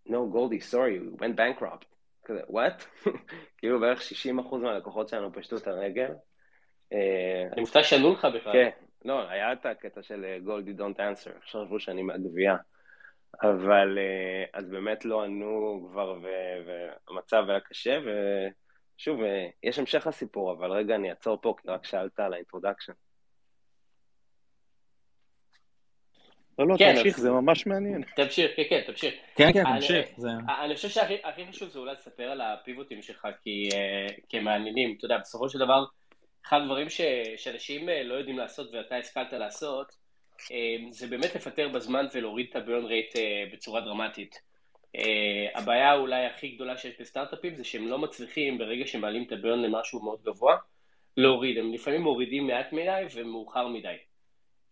no, Goldie, sorry, we went bankrupt. כזה, וואט? כאילו בערך 60% מהלקוחות שלנו פשטו את הרגל. אה, אני מופתע שענו לך בכלל. כן, לא, היה את הקטע של גולדי דונט אנסר, חשבו שאני מהגבייה. אבל אה, אז באמת לא ענו כבר, והמצב היה קשה, ושוב, אה, יש המשך לסיפור, אבל רגע, אני אעצור פה, כי רק שאלת על ה introduction. לא, לא, כן, תמשיך, זה ממש מעניין. תמשיך, כן, כן, תמשיך. כן, כן, תמשיך. אני חושב שהכי חשוב זה אולי לספר על ה pivotים שלך כמעניינים. אתה יודע, בסופו של דבר, אחד הדברים שאנשים אה, לא יודעים לעשות ואתה השכלת לעשות, אה, זה באמת לפטר בזמן ולהוריד את ה burn rate אה, בצורה דרמטית. הבעיה אולי הכי גדולה שיש בסטארט-אפים זה שהם לא מצליחים ברגע שמעלים את הביון למשהו מאוד גבוה, להוריד. הם לפעמים מורידים מעט מדי ומאוחר מדי.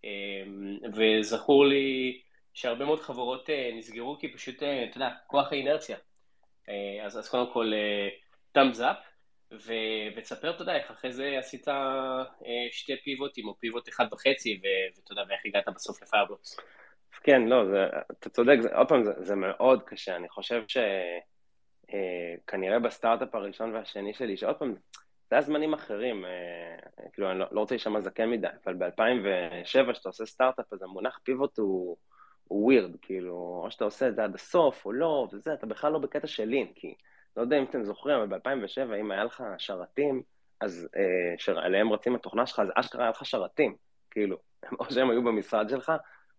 אמ, וזכור לי שהרבה מאוד חברות אה, נסגרו כי פשוט, אה, אתה יודע, כוח האינרציה. אה, אז, אז קודם כל, thumbs up, ו, ותספר, אתה יודע, איך אחרי זה עשית שתי פיבוטים או פיבוט אחד וחצי, ואתה יודע, ואיך הגעת בסוף לפיירבלוקס. כן, לא, זה, אתה צודק, זה, עוד פעם, זה, זה מאוד קשה, אני חושב שכנראה בסטארט-אפ הראשון והשני שלי, שעוד פעם, זה היה זמנים אחרים, אה, כאילו, אני לא, לא רוצה להישמע זקן מדי, אבל ב-2007, כשאתה עושה סטארט-אפ, אז המונח פיבוט הוא, הוא ווירד, כאילו, או שאתה עושה את זה עד הסוף, או לא, וזה, אתה בכלל לא בקטע של לין, כי לא יודע אם אתם זוכרים, אבל ב-2007, אם היה לך שרתים, אז אה, שעליהם רצים התוכנה שלך, אז אשכרה היה לך שרתים, כאילו, או שהם היו במשרד שלך,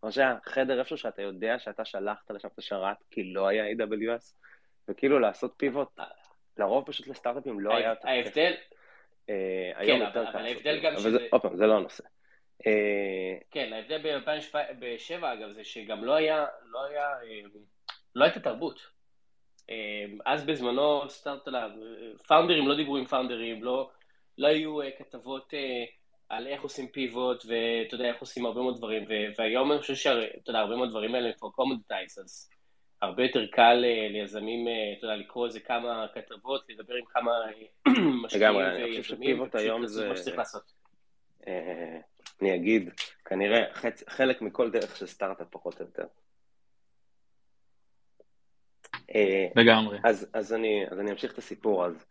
או שהיה חדר איפשהו שאתה יודע שאתה שלחת לשם את השרת, כי לא היה AWS, וכאילו לעשות פיבוט, לרוב פשוט לסטארט-אפים לא היה... ההבדל, אה, כן, קל. אבל ההבדל גם שזה... עוד פעם, זה לא הנושא. אה, כן, ההבדל ב-2007 אגב זה שגם לא היה, לא היה, אה, לא הייתה תרבות. אז בזמנו סטארט-אפ, פאונדרים לא דיברו עם פאונדרים, לא, לא היו כתבות על איך עושים pivot, ואתה יודע, איך עושים הרבה מאוד דברים, והיום אני חושב שאתה יודע, הרבה מאוד דברים האלה כבר commodities, אז הרבה יותר קל אה, ליזמים, אה, אתה יודע, לקרוא איזה כמה כתבות, לדבר עם כמה אה, משקיעים ויזמים, זה... מה שצריך לעשות. אני אגיד, כנראה חלק מכל דרך של סטארט-אפ פחות או יותר. לגמרי. אז, אז, אני, אז אני אמשיך את הסיפור. אז,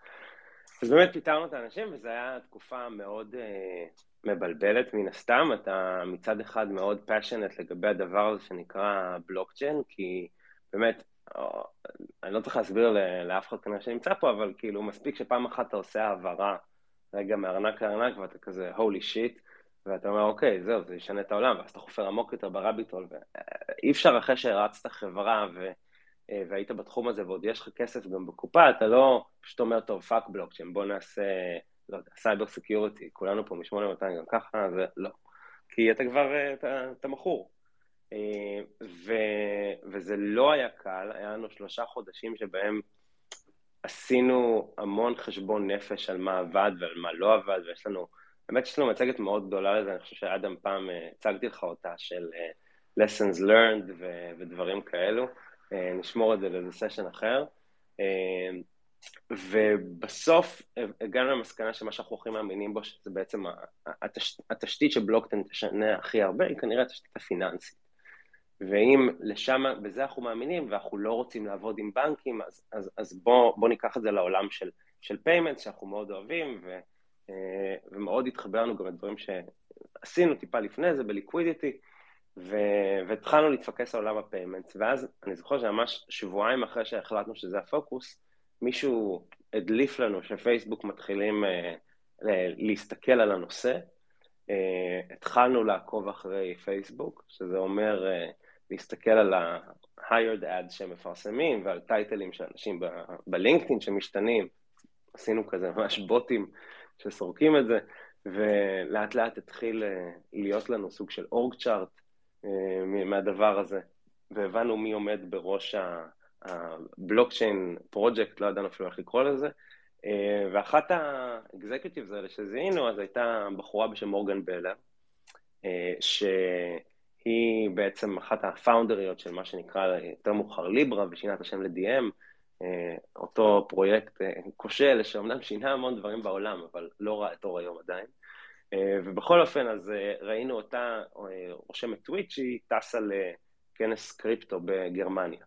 אז באמת פיתרנו את האנשים, וזו הייתה תקופה מאוד uh, מבלבלת מן הסתם. אתה מצד אחד מאוד פאשונט לגבי הדבר הזה שנקרא בלוקצ'יין, כי באמת, אני לא צריך להסביר לאף אחד כנראה שנמצא פה, אבל כאילו מספיק שפעם אחת אתה עושה העברה רגע מארנק לארנק ואתה כזה הולי שיט, ואתה אומר אוקיי זהו זה ישנה את העולם, ואז אתה חופר עמוק יותר ברביטול, ואי אפשר אחרי שהרצת חברה ו... והיית בתחום הזה ועוד יש לך כסף גם בקופה, אתה לא פשוט אומר טוב fuck blockchain, בוא נעשה, לא יודע, cyber security, כולנו פה מ-8200 גם ככה, זה לא. כי אתה כבר, אתה, אתה מכור. ו, וזה לא היה קל, היה לנו שלושה חודשים שבהם עשינו המון חשבון נפש על מה עבד ועל מה לא עבד, ויש לנו, באמת יש לנו מצגת מאוד גדולה לזה, אני חושב שאדם פעם הצגתי לך אותה, של lessons learned ו, ודברים כאלו, נשמור את זה לאיזה סשן אחר. ובסוף הגענו למסקנה שמה שאנחנו הכי מאמינים בו, שזה בעצם התש... התשתית שבלוקטן תשנה הכי הרבה, היא כנראה התשתית הפיננסית. ואם לשם, בזה אנחנו מאמינים, ואנחנו לא רוצים לעבוד עם בנקים, אז, אז, אז בואו בוא ניקח את זה לעולם של, של payments, שאנחנו מאוד אוהבים, ו, ומאוד התחברנו גם לדברים שעשינו טיפה לפני זה בליקווידיטי, והתחלנו להתפקס על עולם ה payments, ואז אני זוכר שממש שבועיים אחרי שהחלטנו שזה הפוקוס, מישהו הדליף לנו שפייסבוק מתחילים uh, להסתכל על הנושא. Uh, התחלנו לעקוב אחרי פייסבוק, שזה אומר uh, להסתכל על ה-hired ads שהם מפרסמים ועל titleים של אנשים בלינקדאין שמשתנים. עשינו כזה ממש בוטים שסורקים את זה, ולאט לאט התחיל uh, להיות לנו סוג של אורג צ'ארט מהדבר הזה, והבנו מי עומד בראש. הבלוקצ'יין פרויקט, לא ידענו אפילו איך לקרוא לזה, אה, ואחת האקזקיוטיבס האלה שזיהינו, אז הייתה בחורה בשם מורגן בלר, אה, שהיא בעצם אחת הפאונדריות של מה שנקרא יותר מאוחר ליברה, ושינה את השם ל-DM, אה, אותו פרויקט כושל, שאומנם שינה המון דברים בעולם, אבל לא ראה את אור היום עדיין. ובכל אופן, אז ראינו אותה רושמת טוויט שהיא טסה לכנס קריפטו בגרמניה.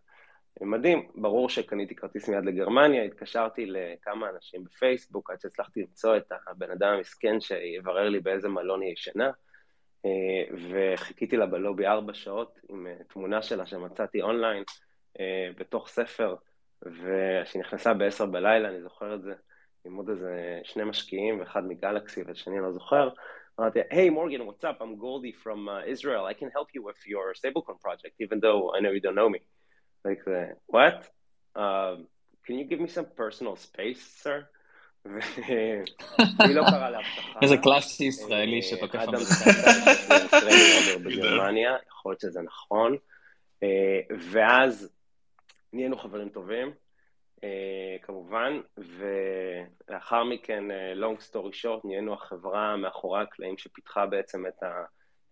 מדהים, ברור שקניתי כרטיס מיד לגרמניה, התקשרתי לכמה אנשים בפייסבוק עד שהצלחתי למצוא את הבן אדם המסכן שיברר לי באיזה מלון היא ישנה, אה, וחיכיתי לה בלובי ארבע שעות עם אה, תמונה שלה שמצאתי אונליין אה, בתוך ספר, וכשהיא נכנסה בעשר בלילה, אני זוכר את זה, עם עוד איזה שני משקיעים, אחד מגלקסי ושני לא זוכר. אמרתי, היי מורגן, מה קורה? אני גולדי מישראל, אני יכול לעזור לך עם your stablecoin project, even though I know you don't know me. Like, מה? Uh, um, can you give me some personal space, sir? והיא לא קרא להבטחה. איזה קלאסי ישראלי אה, שתוקף אדם בגרמניה, יכול להיות שזה נכון. אה, ואז נהיינו חברים טובים. כמובן, ולאחר מכן, long story short, נהיינו החברה מאחורי הקלעים שפיתחה בעצם את ה...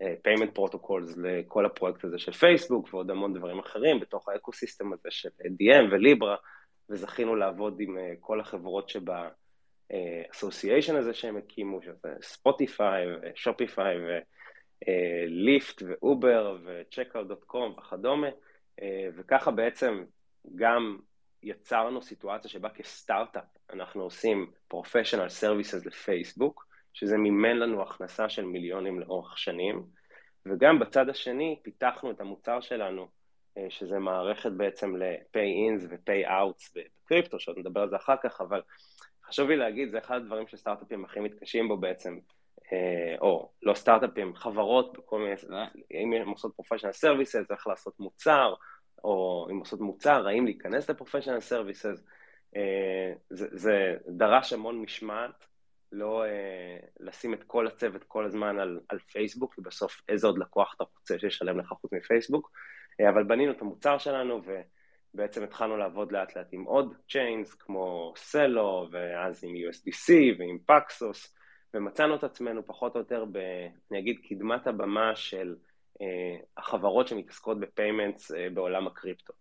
payment protocols לכל הפרויקט הזה של פייסבוק ועוד המון דברים אחרים בתוך האקוסיסטם הזה של DM וליברה, וזכינו לעבוד עם אה, כל החברות שב-association הזה שהם הקימו, שזה ספוטיפיי ושופיפיי ו Lyft ו Uber ו Checkout.com וכדומה, אה, וככה בעצם גם יצרנו סיטואציה שבה כסטארט-אפ אנחנו עושים professional services לפייסבוק, שזה מימן לנו הכנסה של מיליונים לאורך שנים, וגם בצד השני פיתחנו את המוצר שלנו, אה, שזה מערכת בעצם ל-pay-ins ו-pay-outs בקריפטו, שעוד נדבר על זה אחר כך, אבל חשוב לי להגיד, זה אחד הדברים שסטארט-אפים הכי מתקשים בו בעצם, אה, או לא סטארט-אפים, חברות בכל מיני, אם הם עושות professional services, איך לעשות מוצר, או אם עושות מוצר, האם להיכנס ל professional services, אה, זה, זה דרש המון משמעת, לא uh, לשים את כל הצוות כל הזמן על, על פייסבוק, ובסוף איזה עוד לקוח אתה רוצה שישלם לך חוץ מפייסבוק, uh, אבל בנינו את המוצר שלנו ובעצם התחלנו לעבוד לאט לאט עם עוד chains כמו Celo, ואז עם USDC ועם Paxos, ומצאנו את עצמנו פחות או יותר, ב, אני אגיד, קדמת הבמה של החברות שמתעסקות ב payments uh, בעולם הקריפטו.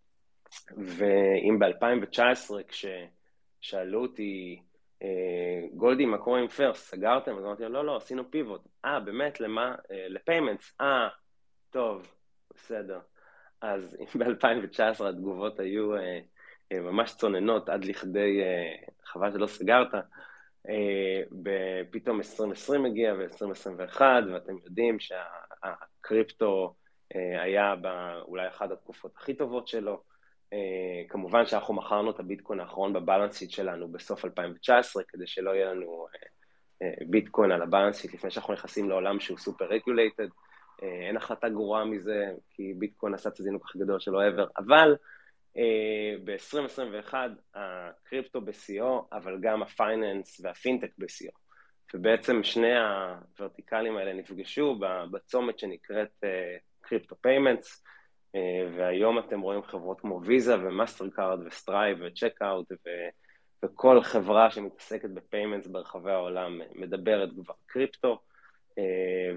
ואם ב-2019 כששאלו אותי אה, גולדי, מה קורה עם First? סגרתם? אז אמרתי לא, לא, עשינו פיבוט. אה, באמת, למה? אה, ל payments. אה, טוב, בסדר. אז ב-2019 התגובות היו אה, ממש צוננות עד לכדי, חבל שלא סגרת. פתאום 2020 הגיע ו-2021, ואתם יודעים שהקריפטו היה אולי אחת התקופות הכי טובות שלו. Uh, כמובן שאנחנו מכרנו את הביטקוין האחרון ב balance sheet שלנו בסוף 2019, כדי שלא יהיה לנו uh, ביטקוין על ה balance sheet לפני שאנחנו נכנסים לעולם שהוא super regulated. אין החלטה גרועה מזה, כי ביטקוין עשה את הזינוק הכי גדול שלו ever, אבל uh, ב-2021 הקריפטו בשיאו, אבל גם ה finance והפינטק בשיאו. ובעצם שני הוורטיקלים האלה נפגשו בצומת שנקראת crypto payments, והיום אתם רואים חברות כמו Visa ו Mastercard ו Stripe ו Checkout וכל חברה שמתעסקת ב payments ברחבי העולם מדברת כבר קריפטו,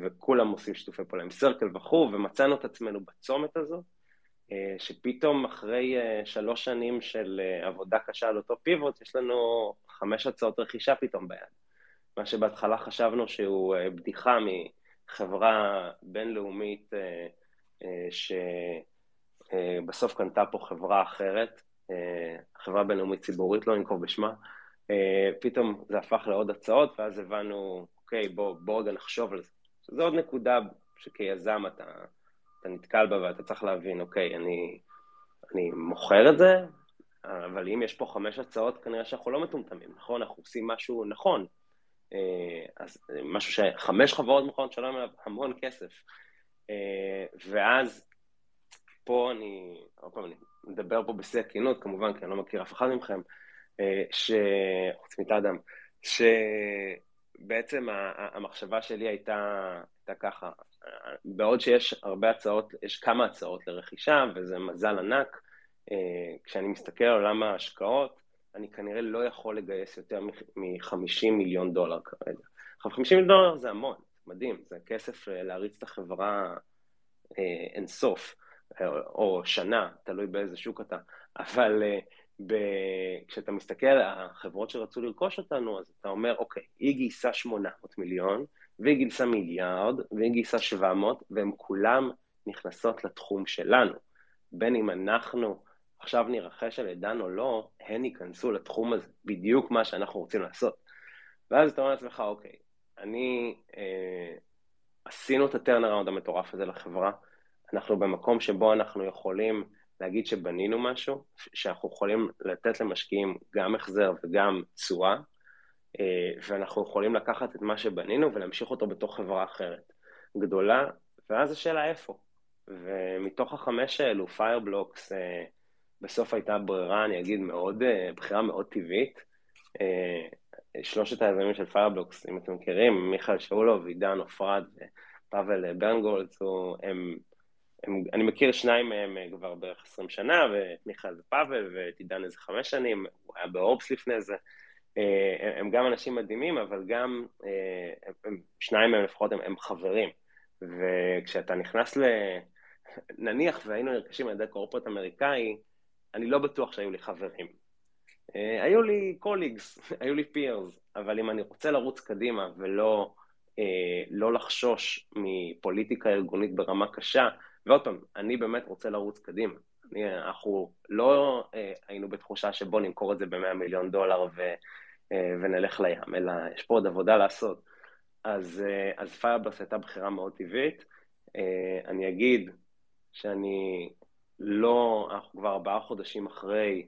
וכולם עושים שיתופי פעולה עם Circle וכו', ומצאנו את עצמנו בצומת הזו, שפתאום אחרי שלוש שנים של עבודה קשה על אותו פיבוט, יש לנו חמש הצעות רכישה פתאום ביד. מה שבהתחלה חשבנו שהוא בדיחה מחברה בינלאומית שבסוף קנתה פה חברה אחרת, חברה בינלאומית ציבורית, לא ננקוב בשמה, פתאום זה הפך לעוד הצעות, ואז הבנו, אוקיי, בוא, בוא רגע נחשוב על זה. זו עוד נקודה שכיזם אתה, אתה נתקל בה ואתה צריך להבין, אוקיי, אני, אני מוכר את זה, אבל אם יש פה חמש הצעות, כנראה שאנחנו לא מטומטמים, נכון? אנחנו עושים משהו נכון. אז משהו שחמש חברות מוכרות שלום עליו המון כסף. ואז פה אני, עוד פעם, אני מדבר פה בשיא הכנות, כמובן, כי אני לא מכיר אף אחד מכם, ש... חוץ מתאדם, שבעצם המחשבה שלי הייתה, הייתה ככה, בעוד שיש הרבה הצעות, יש כמה הצעות לרכישה, וזה מזל ענק, כשאני מסתכל על עולם ההשקעות, אני כנראה לא יכול לגייס יותר מ-50 מיליון דולר כרגע. 50 מיליון דולר זה המון, מדהים, זה כסף להריץ את החברה אין סוף, או שנה, תלוי באיזה שוק אתה, אבל ב... כשאתה מסתכל על החברות שרצו לרכוש אותנו, אז אתה אומר, אוקיי, היא גייסה 800 מיליון, והיא גייסה מיליארד, והיא גייסה 700, והן כולן נכנסות לתחום שלנו. בין אם אנחנו עכשיו נרחש על ידן או לא, הן ייכנסו לתחום הזה, בדיוק מה שאנחנו רוצים לעשות. ואז אתה אומר לעצמך, אוקיי, אני, אה, עשינו את הטרנראונד המטורף הזה לחברה, אנחנו במקום שבו אנחנו יכולים להגיד שבנינו משהו, שאנחנו יכולים לתת למשקיעים גם החזר וגם תשואה, אה, ואנחנו יכולים לקחת את מה שבנינו ולהמשיך אותו בתוך חברה אחרת גדולה, ואז השאלה איפה. ומתוך החמש האלו, Fireblocks, אה, בסוף הייתה ברירה, אני אגיד, מאוד, אה, בחירה מאוד טבעית. שלושת היזמים של Fireblocks, אם אתם מכירים, מיכאל שאולוב, עידן עופרד ופאבל ברנגולד, הם, הם, אני מכיר שניים מהם כבר בערך 20 שנה, ומיכאל ופאבל, ואת עידן איזה חמש שנים, הוא היה ב Orbs לפני זה. הם גם אנשים מדהימים, אבל גם, הם, שניים מהם לפחות הם, הם חברים. וכשאתה נכנס ל... נניח והיינו נרכשים על ידי corporate אמריקאי, אני לא בטוח שהיו לי חברים. היו לי colleagues, היו לי peers, אבל אם אני רוצה לרוץ קדימה ולא לא לחשוש מפוליטיקה ארגונית ברמה קשה, ועוד פעם, אני באמת רוצה לרוץ קדימה. אני, אנחנו לא היינו בתחושה שבוא נמכור את זה ב-100 מיליון דולר ו, ונלך לים, אלא יש פה עוד עבודה לעשות. אז, אז פיירבלס הייתה בחירה מאוד טבעית. אני אגיד שאני לא, אנחנו כבר ארבעה חודשים אחרי,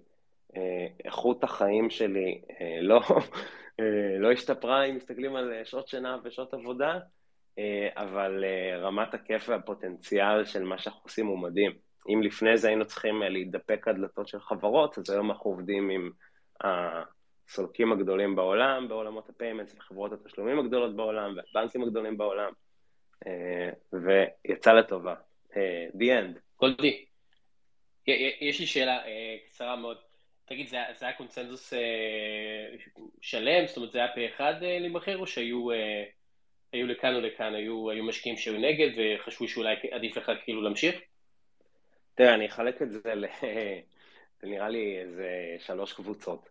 איכות החיים שלי לא, לא השתפרה אם מסתכלים על שעות שינה ושעות עבודה, אבל רמת הכיף והפוטנציאל של מה שאנחנו עושים הוא מדהים. אם לפני זה היינו צריכים להידפק דלתות של חברות, אז היום אנחנו עובדים עם הסולקים הגדולים בעולם, בעולמות ה payments וחברות התשלומים הגדולות בעולם והבנקים הגדולים בעולם, ויצא לטובה. The end. גולדי, יש לי שאלה קצרה מאוד. תגיד, זה, זה היה קונצנזוס שלם? זאת אומרת, זה היה פה אחד להיבחר, או שהיו היו לכאן או לכאן, היו, היו משקיעים שהיו נגד וחשבו שאולי עדיף לך כאילו להמשיך? תראה, אני אחלק את זה ל... זה נראה לי איזה שלוש קבוצות.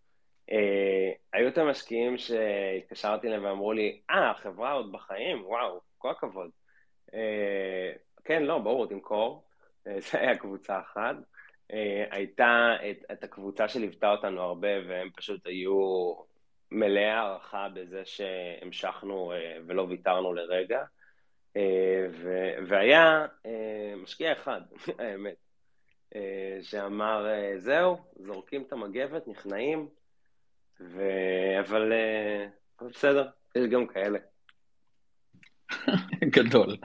אה, היו את המשקיעים שהתקשרתי אליהם ואמרו לי, אה, החברה עוד בחיים? וואו, כל הכבוד. אה, כן, לא, ברור, תמכור. אה, זה היה קבוצה אחת. אה, הייתה את, את הקבוצה שליוותה אותנו הרבה, והם פשוט היו מלאי הערכה בזה שהמשכנו אה, ולא ויתרנו לרגע. אה, והיה אה, משקיע אחד, האמת, שאמר, זהו, זורקים את המגבת, נכנעים, ו... אבל בסדר, יש גם כאלה. גדול.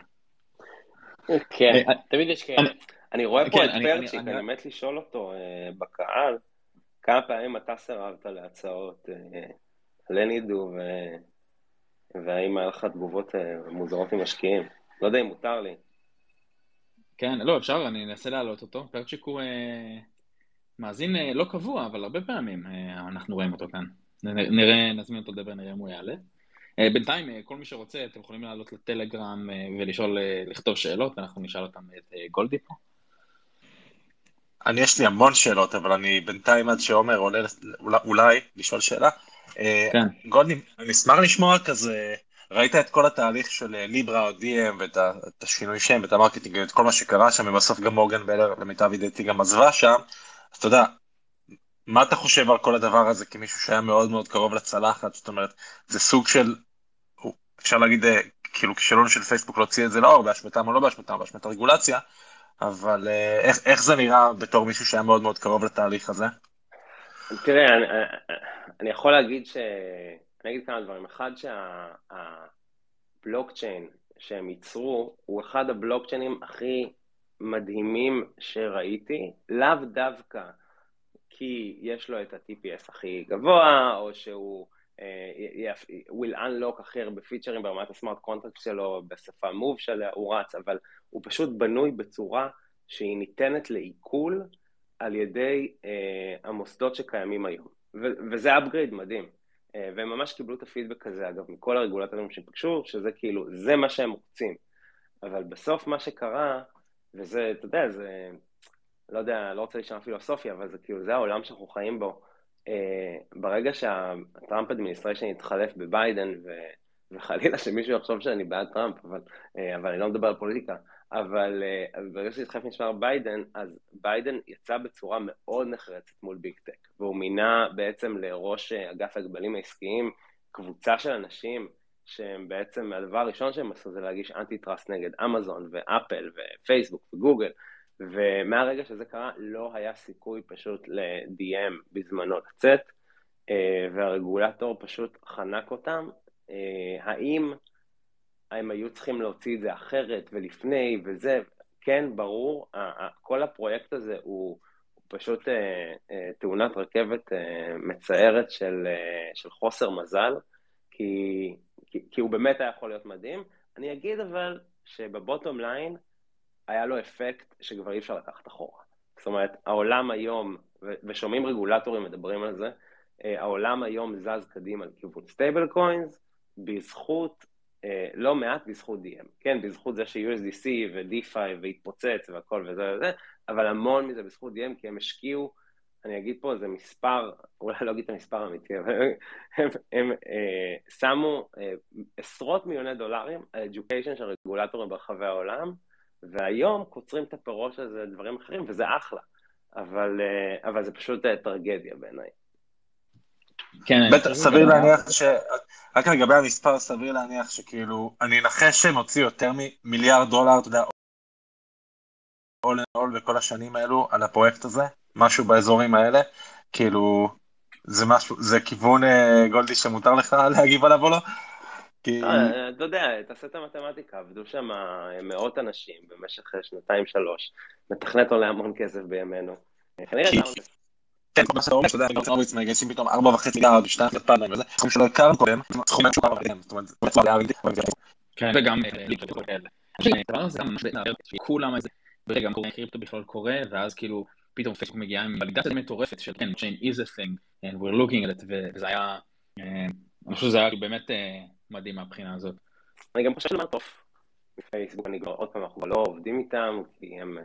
כן, תמיד יש כאלה. אני רואה פה את פרצ'יק, אני מת לשאול אותו בקהל, כמה פעמים אתה סירבת להצעות לנידו, ו... והאם היה לך תגובות מוזרות ממשקיעים? לא יודע אם מותר לי. כן, לא, אפשר, אני אנסה להעלות אותו. פרצ'יק הוא אה, מאזין אה, לא קבוע, אבל הרבה פעמים אה, אנחנו רואים אותו כאן. נראה, נזמין אותו לדבר, נראה אם הוא יעלה. אה, בינתיים, אה, כל מי שרוצה, אתם יכולים לעלות לטלגרם אה, ולשאול, אה, לכתוב שאלות, ואנחנו נשאל אותם את אה, גולדי פה. אני, יש לי המון שאלות, אבל אני בינתיים עד שעומר עולה אולי, אולי לשאול שאלה. אה, כן. גולדי, אני אשמח לשמוע כזה, ראית את כל התהליך של אה, ליברה או Diem ואת השינוי שם ואת המרקטינג ואת כל מה שקרה שם, ובסוף גם מורגן בלר, למיטב ידיעתי, גם עזבה שם. אז אתה יודע, מה אתה חושב על כל הדבר הזה כמישהו שהיה מאוד מאוד קרוב לצלחת? זאת אומרת, זה סוג של, אפשר להגיד, אה, כאילו כישלון של פייסבוק להוציא את זה לאור, באשמתם או לא באשמתם, באשמת הרגולציה, אבל אה, איך, איך זה נראה בתור מישהו שהיה מאוד מאוד קרוב לתהליך הזה? תראה, אני, אני יכול להגיד ש... אני אגיד כמה דברים. אחד, שהבלוקצ'יין שהם ייצרו הוא אחד הבלוקצ'יינים הכי מדהימים שראיתי, לאו דווקא כי יש לו את ה-TPS הכי גבוה, או שהוא יעשה unlock ל הכי הרבה פיצ'רים ברמת ה smart contract שלו, בשפה Move שהוא רץ, אבל הוא פשוט בנוי בצורה שהיא ניתנת לעיכול על ידי uh, המוסדות שקיימים היום. ו- וזה upgrade מדהים. Uh, והם ממש קיבלו את הפידבק הזה, אגב, מכל הרגולטורים שפגשו, שזה כאילו, זה מה שהם רוצים. אבל בסוף מה שקרה, וזה, אתה יודע, זה, לא יודע, לא רוצה להישמע פילוסופיה, אבל זה כאילו, זה העולם שאנחנו חיים בו. Uh, ברגע שה Trump administration יתחלף בביידן, ו, וחלילה שמישהו יחשוב שאני בעד טראמפ, אבל, uh, אבל אני לא מדבר על פוליטיקה, אבל uh, ברגע שהתחלף משמר ביידן, אז ביידן יצא בצורה מאוד נחרצת מול big tech, והוא מינה בעצם לראש אגף ההגבלים העסקיים קבוצה של אנשים שהם בעצם, הדבר הראשון שהם עשו זה להגיש אנטי טראסט נגד אמזון ואפל ופייסבוק וגוגל, ומהרגע שזה קרה לא היה סיכוי פשוט ל-DM בזמנו לצאת, והרגולטור פשוט חנק אותם. האם הם היו צריכים להוציא את זה אחרת ולפני וזה, כן, ברור, כל הפרויקט הזה הוא, פשוט תאונת רכבת מצערת של, של חוסר מזל, כי, כי, כי הוא באמת היה יכול להיות מדהים. אני אגיד אבל שב bottom line היה לו אפקט שכבר אי אפשר לקחת אחורה. זאת אומרת, העולם היום, ושומעים רגולטורים מדברים על זה, העולם היום זז קדימה לכיוון stable coins, בזכות, לא מעט בזכות Diem, כן, בזכות זה ש-USDC ו-DeFi והתפוצץ והכל וזה וזה, אבל המון מזה בזכות DM, כי הם השקיעו, אני אגיד פה איזה מספר, אולי לא אגיד את המספר האמיתי, אבל הם, הם, הם אה, שמו אה, עשרות מיליוני דולרים על education של רגולטורים ברחבי העולם, והיום קוצרים את הפירות של זה דברים אחרים, וזה אחלה, אבל, אבל זה פשוט טרגדיה בעיניי. כן, בטח, סביר להניח ש... רק לגבי המספר, סביר להניח שכאילו, אני אנחש שהם הוציאו יותר ממיליארד דולר, אתה יודע, all in all בכל השנים האלו על הפרויקט הזה, משהו באזורים האלה, כאילו, זה משהו, זה כיוון גולדי שמותר לך להגיב עליו או לא? כי... אתה יודע, תעשה את המתמטיקה, עבדו שם מאות אנשים במשך שנתיים שלוש, מתכנת עולה המון כסף בימינו. כנראה זה כן, כמו שאתה אומר, אתה יודע, ארצות הברית מגייסים פתאום ארבע וחצי מיליארד, שתיים פעמים וזה, סכום שלא הכרנו קודם, סכום שהוא כבר קודם, זאת אומרת, זה בצורה ריאלית. כן, וגם הדבר הזה גם כולם איזה, ברגע גם קריפטו בכלל קורה, ואז כאילו פתאום פייסבוק מגיעה עם validation מטורפת של כן, chain is a thing, and we're looking at it, וזה היה, אני חושב שזה היה באמת מדהים מהבחינה הזאת. אני גם חושב שזה טוב מפייסבוק, אני כבר עוד פעם, אנחנו לא עובדים איתם, כי הם...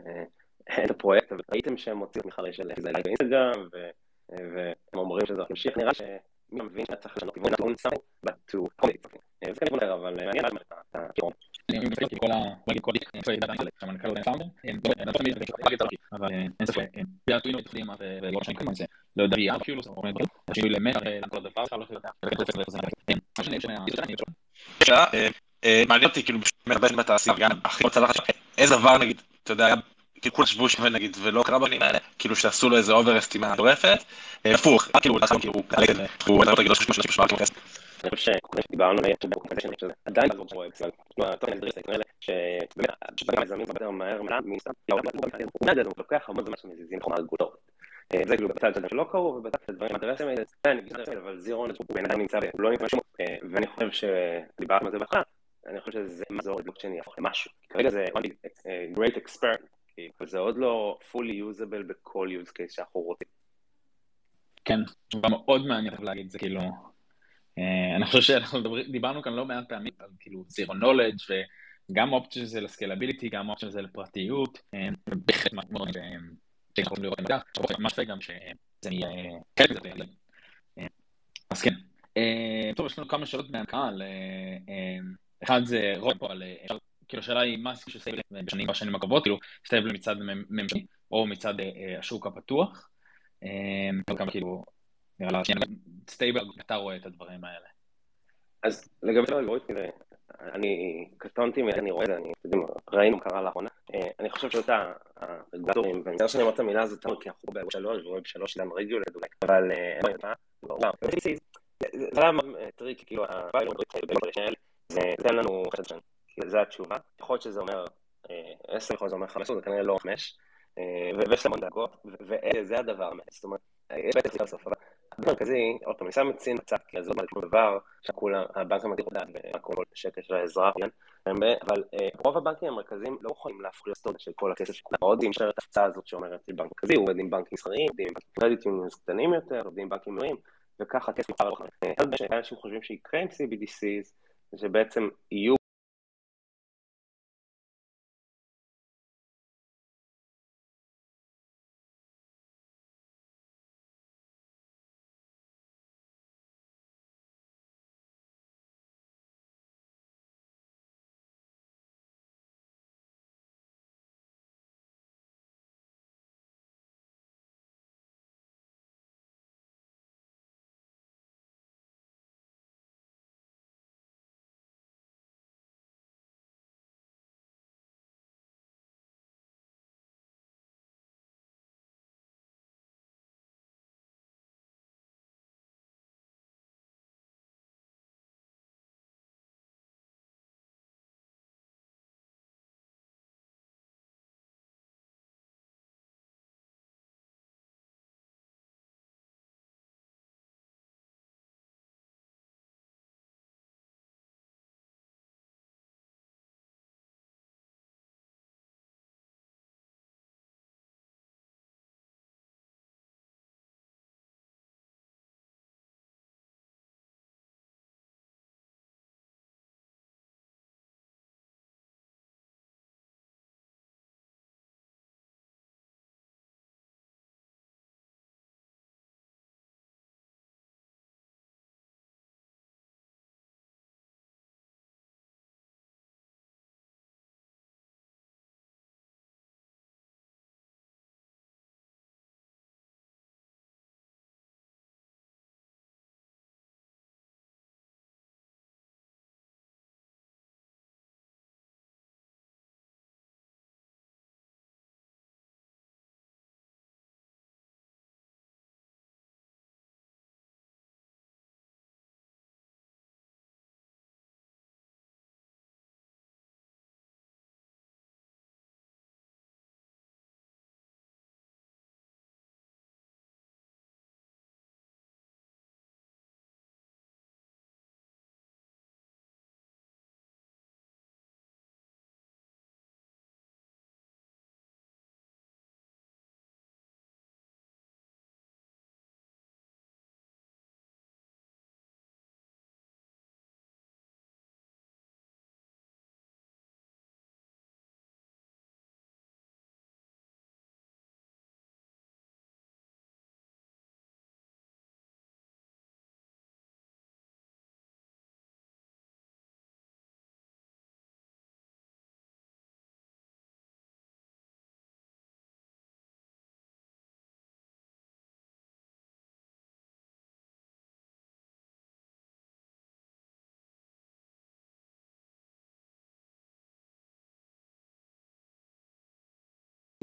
את הפרויקט, אבל ראיתם שהם הוציאו תמיכה של זה live באינסטגרם, והם אומרים שזה ממשיך, נראה שמי מבין שהיה צריך לשנות כיוון לדון סמי, but to. זה כיוון אבל מעניין לדעת את הכיוון. אני מבין כי כל ה... כל דיק, אני חושב לדעת שהמנכ"ל הוא פאונדר, אבל אין ספק, ביאטוינו התחילים ולא שאני כמובן זה, לא יודע, יהיה כאילו, זה אומר דברים, השינוי למטר, כל דבר, אפשר לא לדעת. מעניין אותי, כאילו, מרבה בתעשייה, גם הכי רוצה לך, איזה דבר נגיד, אתה יודע, כאילו כולם חשבו שווה נגיד ולא קרה בנים האלה, כאילו שעשו לו איזה אובר אסטימה מטורפת, הפוך, כאילו, כאילו, הוא הדבר הגדול של משהו שמע כסף. אני חושב שדיברנו על זה שזה עדיין בעזור של וובקס, אבל התוכן הדריסה כאלה, שבאמת, שגם מזמנים יותר מהר, מן הסתם, הוא לוקח המון זמן שמזיזים חומה רגולטורית. זה כאילו בצד של לא קרו, ובצד של דברים הדרסים האלה, אבל זירון הוא בינתיים נמצא, הוא לא נמצא שום, ואני חושב שדיברנו על זה בהתחלה, אני חושב שזה מזור לבלוקצ'יין יהפוך למשהו. כרגע זה great experiment, אבל זה עוד לא fully usable בכל use case שאנחנו רוצים. כן, מאוד מעניינת להגיד, זה כאילו, אה, אני חושב שאנחנו דיברנו כאן לא מעט פעמים על כאילו zero knowledge וגם אופציה זה לסקלביליטי, גם אופציה זה לפרטיות, אה, בהחלט מאוד שאנחנו יכולים לראות מידע, ממש גם שזה יהיה חלק מזה. אז כן, טוב, יש לנו כמה שאלות מהקהל, אחד זה רואה פה על, כאילו השאלה היא מה הסיכוי של סטייבל בשנים בשנים הקרובות, כאילו סטייבל מצד ממשלתי או מצד השוק הפתוח, כאילו נראה לה סטייבל, אתה רואה את הדברים האלה. אז לגבי האלגוריתמים, אני קטונתי אני רואה את זה, אני, אתם יודעים, ראינו קרה לאחרונה. אני חושב שאותה הרגולטורים, ואני יודע שאני אומר את המילה הזאת, כי אנחנו בווב שלוש, ובווב שלוש שלנו רגולד אולי, אבל זה היה טריק, כאילו, זה נותן לנו חצי שנה, זה התשובה. יכול להיות שזה אומר עשר, יכול להיות שזה אומר חמש עשרה, זה כנראה לא חמש, ויש המון דאגות, וזה הדבר, זאת אומרת, יש סיבה בסוף, אבל המרכזי, עוד פעם, אני שם את סין בצד, כי זה לא בא דבר שכולם, הבנק המדהים לדעת כל שקל של האזרח, אבל רוב הבנקים המרכזיים לא יכולים להפוך להיות של כל הכסף שכולם מאוד עם את ההפצה הזאת שאומרת בנק מרכזי, עובד עם בנקים מסחריים, עובדים עם קרדיט יוניונס קטנים יותר, עובדים עם בנקים מלאים, וככה הכסף יוכל לחלק. אנשים חושבים שיקרה עם CBDCs, שבעצם יהיו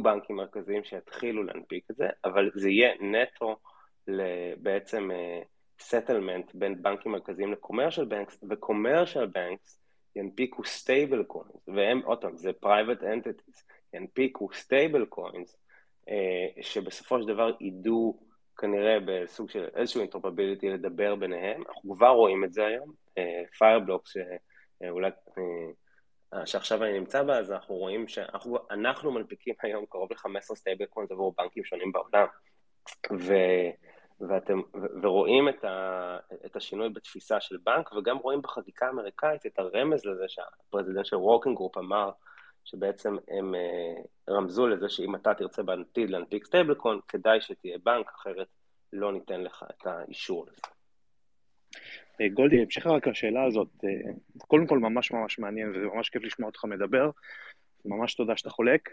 בנקים מרכזיים שיתחילו להנפיק את זה, אבל זה יהיה נטו בעצם settlement בין בנקים מרכזיים ל-commercial banks, ו-commercial banks ינפיקו stablecoins, והם, עוד פעם, זה private entities, ינפיקו stablecoins, שבסופו של דבר ידעו כנראה בסוג של איזשהו interoperability לדבר ביניהם, אנחנו כבר רואים את זה היום, Fireblocks שאולי שעכשיו אני נמצא בה, אז אנחנו רואים שאנחנו מנפיקים היום קרוב ל-15 stablecoins עבור בנקים שונים בעולם. ו, ואתם, ו, ורואים את, ה, את השינוי בתפיסה של בנק, וגם רואים בחקיקה האמריקאית את הרמז לזה שה-President של Working Group אמר, שבעצם הם uh, רמזו לזה שאם אתה תרצה בעתיד להנפיק coin, כדאי שתהיה בנק, אחרת לא ניתן לך את האישור לזה. אה, גולדי, המשך רק לשאלה הזאת, אה, קודם כל ממש ממש מעניין וזה ממש כיף לשמוע אותך מדבר, ממש תודה שאתה חולק.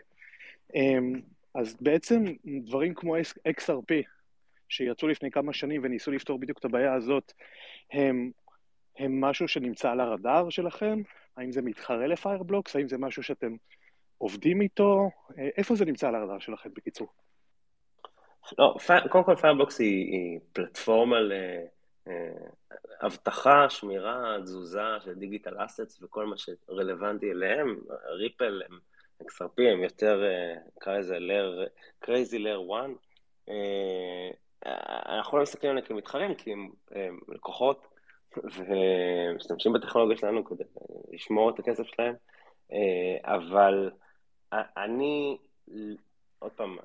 אמ, אז בעצם דברים כמו XRP, שיצאו לפני כמה שנים וניסו לפתור בדיוק את הבעיה הזאת, הם, הם משהו שנמצא על הרדאר שלכם? האם זה מתחרה לפיירבלוקס? האם זה משהו שאתם עובדים איתו? אה, איפה זה נמצא על הרדאר שלכם בקיצור? לא, קודם כל Fireblocks היא, היא פלטפורמה ל... אבטחה, שמירה, תזוזה של digital assets וכל מה שרלוונטי אליהם, Ripple הם XRP הם יותר, אה, נקרא לזה crazy layer 1. אה, אנחנו לא מסתכלים עליהם כמתחרים, כי הם, הם לקוחות ומשתמשים בטכנולוגיה שלנו כדי לשמור את הכסף שלהם, אה, אבל אני, עוד פעם,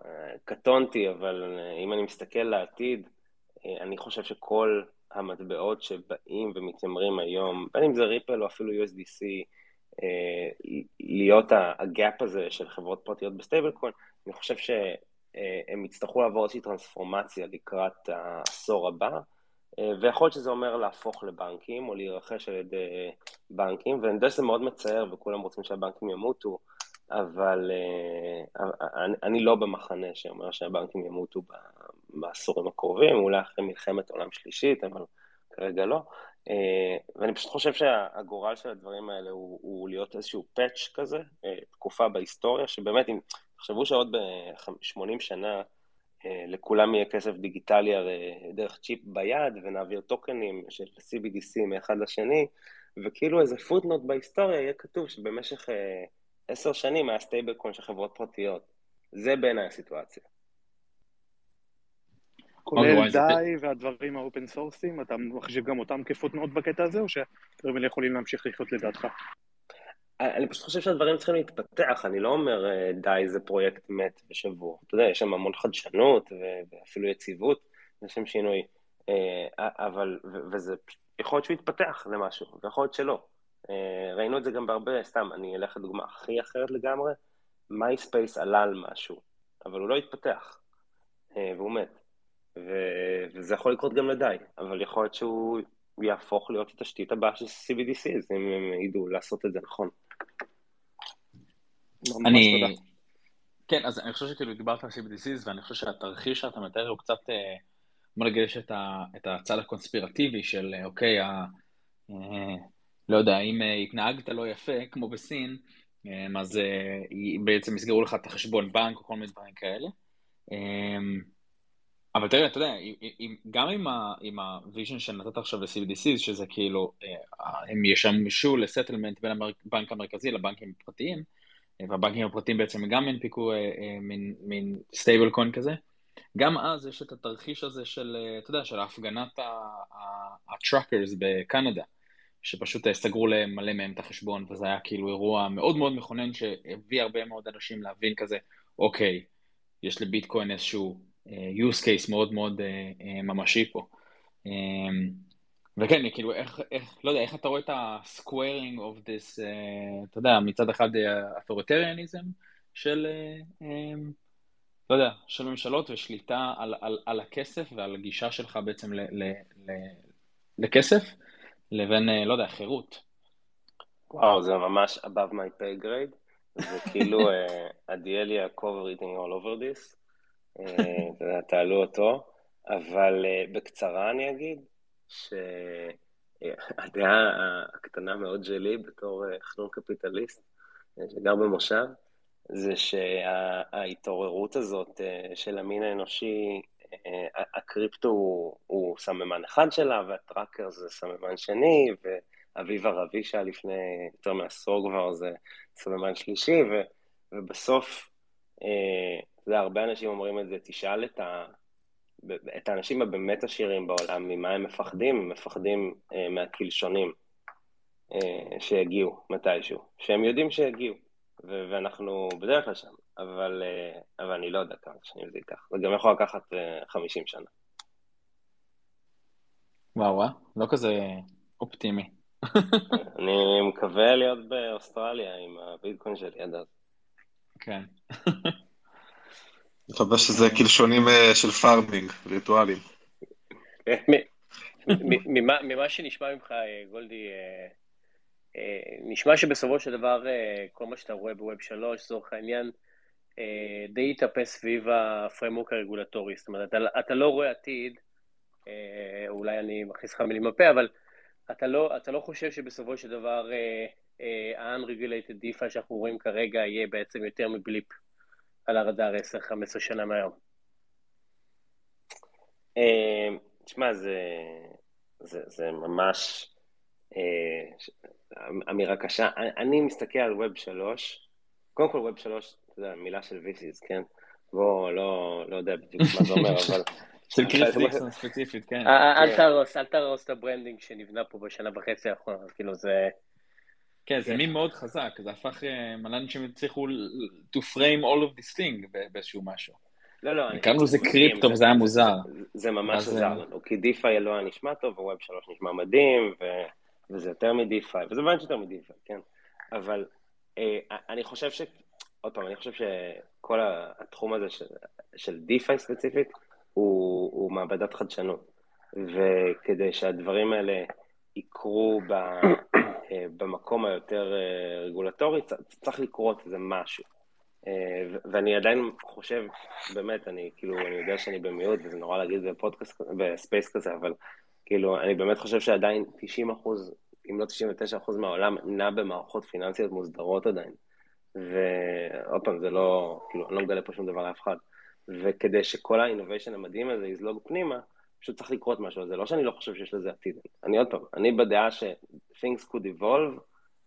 קטונתי, אבל אם אני מסתכל לעתיד, אני חושב שכל המטבעות שבאים ומתיימרים היום, בין אם זה Ripple או אפילו USDC, אה, להיות ה-gap הזה של חברות פרטיות ב-stablecoin, אני חושב שהם יצטרכו לעבור איזושהי טרנספורמציה לקראת העשור הבא, אה, ויכול להיות שזה אומר להפוך לבנקים או להירכש על ידי בנקים, ואני יודע שזה מאוד מצער וכולם רוצים שהבנקים ימותו, אבל אה, אני לא במחנה שאומר שהבנקים ימותו בעשורים הקרובים, אולי אחרי מלחמת עולם שלישית, אבל כרגע לא. אה, ואני פשוט חושב שהגורל של הדברים האלה הוא, הוא להיות איזשהו פאץ' כזה, אה, תקופה בהיסטוריה, שבאמת, אם תחשבו שעוד ב-80 שנה לכולם יהיה כסף דיגיטלי דרך צ'יפ ביד, ונעביר טוקנים של CBDC מאחד לשני, וכאילו איזה footnote בהיסטוריה יהיה כתוב שבמשך עשר שנים היה stablecoin של חברות פרטיות. זה בעיניי הסיטואציה. כולל DAI והדברים ה-open source-ים, אתה מחשיב גם אותם כ-footnote בקטע הזה, או שהדברים האלה יכולים להמשיך לחיות לדעתך? אני פשוט חושב שהדברים צריכים להתפתח, אני לא אומר אה, DAI זה פרויקט מת ושבור. אתה יודע, יש שם המון חדשנות ואפילו יציבות, יש שם שינוי, אה, אבל, וזה, יכול להיות שהוא יתפתח למשהו, ויכול להיות שלא. אה, ראינו את זה גם בהרבה, סתם, אני אלך לדוגמה הכי אחרת לגמרי, Myspace עלה על משהו, אבל הוא לא התפתח, אה, והוא מת. ו- וזה יכול לקרות גם ל-DAI, אבל יכול להיות שהוא יהפוך להיות התשתית הבאה של CBDC, אז אם הם ידעו לעשות את זה נכון. אני... כן, אז אני חושב שכאילו דיברת על CBDCs, ואני חושב שהתרחיש שאתה מתאר הוא קצת, אה, בוא נגיד, יש את הצד הקונספירטיבי של, אוקיי, לא יודע, אם אה, התנהגת לא יפה, כמו בסין, אה, אז אה, בעצם יסגרו לך את החשבון בנק או כל מיני דברים כאלה. אבל תראה, אתה יודע, גם עם ה-vision שנתת עכשיו ל-CBDC, שזה כאילו, הם ישמשו ל-settlement בין הבנק המרכזי לבנקים הפרטיים, והבנקים הפרטיים בעצם גם ינפיקו מין stablecoin כזה, גם אז יש את התרחיש הזה של, אתה יודע, של ההפגנת ה-truckers בקנדה. שפשוט סגרו למלא מהם את החשבון, וזה היה כאילו אירוע מאוד מאוד מכונן שהביא הרבה מאוד אנשים להבין כזה, אוקיי, יש לביטקוין איזשהו uh, use case מאוד מאוד uh, uh, ממשי פה. Um, וכן, כאילו, איך, איך, לא יודע, איך אתה רואה את ה-squaring of this, uh, אתה יודע, מצד אחד authoritarianism של, uh, um, לא יודע, של ממשלות ושליטה על, על, על הכסף ועל הגישה שלך בעצם ל, ל, ל, לכסף, לבין, אה, לא יודע, חירות. וואו, זה ממש above my pay grade. זה כאילו עדיאל יעקב reading all over this. אה, תעלו אותו. אבל אה, בקצרה אני אגיד שהדעה הקטנה מאוד שלי בתור חנון קפיטליסט, שגר במושב, זה שההתעוררות הזאת של המין האנושי הקריפטו הוא, הוא סממן אחד שלה, והטראקר זה סממן שני, ואביב ערבי שהיה לפני יותר מעשור כבר זה סממן שלישי, ו, ובסוף, אה, אתה יודע, הרבה אנשים אומרים את זה, תשאל את, ה, את האנשים הבאמת עשירים בעולם, ממה הם מפחדים? הם מפחדים אה, מהקלשונים. אה, שיגיעו מתישהו, שהם יודעים שיגיעו, ואנחנו בדרך כלל שם, אבל, אה, אבל אני לא יודע כמה שנים זה ייקח, זה גם יכול לקחת 50 אה, שנה. וואו, וואו, לא כזה אופטימי. אני מקווה להיות באוסטרליה עם הביטקוין שלי עד אז. כן. מקווה שזה קלשונים של פארמינג, וירטואליים. ממה שנשמע ממך, גולדי, אה, נשמע שבסופו של דבר אה, כל מה שאתה רואה בווב 3, לצורך העניין, אה, די יתאפס סביב הפרמורק הרגולטורי. זאת אומרת, אתה, אתה לא רואה עתיד, אולי אני מכניס לך מילים בפה, אבל אתה לא, אתה לא חושב שבסופו של דבר ה-unregulated DeFi שאנחנו רואים כרגע יהיה בעצם יותר מבליפ על הרדאר 10-15 שנה מהיום? תשמע, זה, זה, זה ממש אמירה קשה. אני מסתכל על ווב שלוש, קודם כל ווב שלוש, אתה יודע, מילה של VCs, כן? בוא, לא, לא יודע בדיוק מה זה אומר, אבל... של קריס דיקסון ספציפית, כן. אל תהרוס, אל תהרוס את ה branding שנבנה פה בשנה וחצי האחרונה, אז כאילו זה... כן, זה מין מאוד חזק, זה הפך אה, מלא אנשים הצליחו to frame all of this thing באיזשהו משהו. לא, לא. קראנו לזה קריפטו וזה היה מוזר. זה ממש עזר לנו, כי DeFi לא היה נשמע טוב, ו Web שלוש נשמע מדהים, וזה יותר מ-DeFi, וזה באמת יותר מ-DeFi, כן? אבל אה, אני חושב ש... עוד פעם, אני חושב שכל התחום הזה של, של DeFi ספציפית הוא, הוא מעבדת חדשנות. וכדי שהדברים האלה יקרו ב, אה, במקום היותר אה, רגולטורי, צריך לקרות איזה משהו. אה, ואני עדיין חושב, באמת, אני כאילו, אני יודע שאני במיעוט, וזה נורא להגיד בפודקאסט, ב space כזה, אבל כאילו, אני באמת חושב שעדיין 90 אחוז, אם לא 99 אחוז מהעולם, נע במערכות פיננסיות מוסדרות עדיין. ועוד פעם, זה לא, כאילו, אני לא מגלה פה שום דבר לאף אחד. וכדי שכל האינוביישן המדהים הזה יזלוג פנימה, פשוט צריך לקרות משהו. זה לא שאני לא חושב שיש לזה עתיד. אני עוד פעם, אני בדעה ש- things could evolve,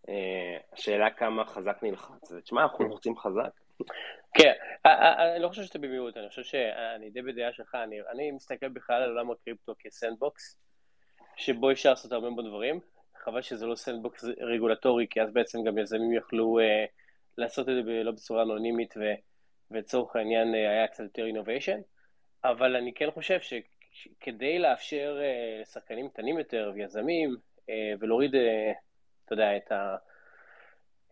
אה, השאלה כמה חזק נלחץ. ותשמע, אנחנו לוחצים חזק. כן, אה, אה, אני לא חושב שאתה במיעוט, אני חושב שאני די בדעה שלך, אני, אני מסתכל בכלל על עולם הקריפטו כסנדבוקס, שבו אפשר לעשות הרבה מאוד דברים. חבל שזה לא sandbox רגולטורי, כי אז בעצם גם יזמים יכלו אה, לעשות את זה לא בצורה אנונימית, ולצורך העניין אה, היה קצת יותר innovation. אבל אני כן חושב שכדי לאפשר אה, לשחקנים קטנים יותר ויזמים, אה, ולהוריד, אתה יודע, את ה...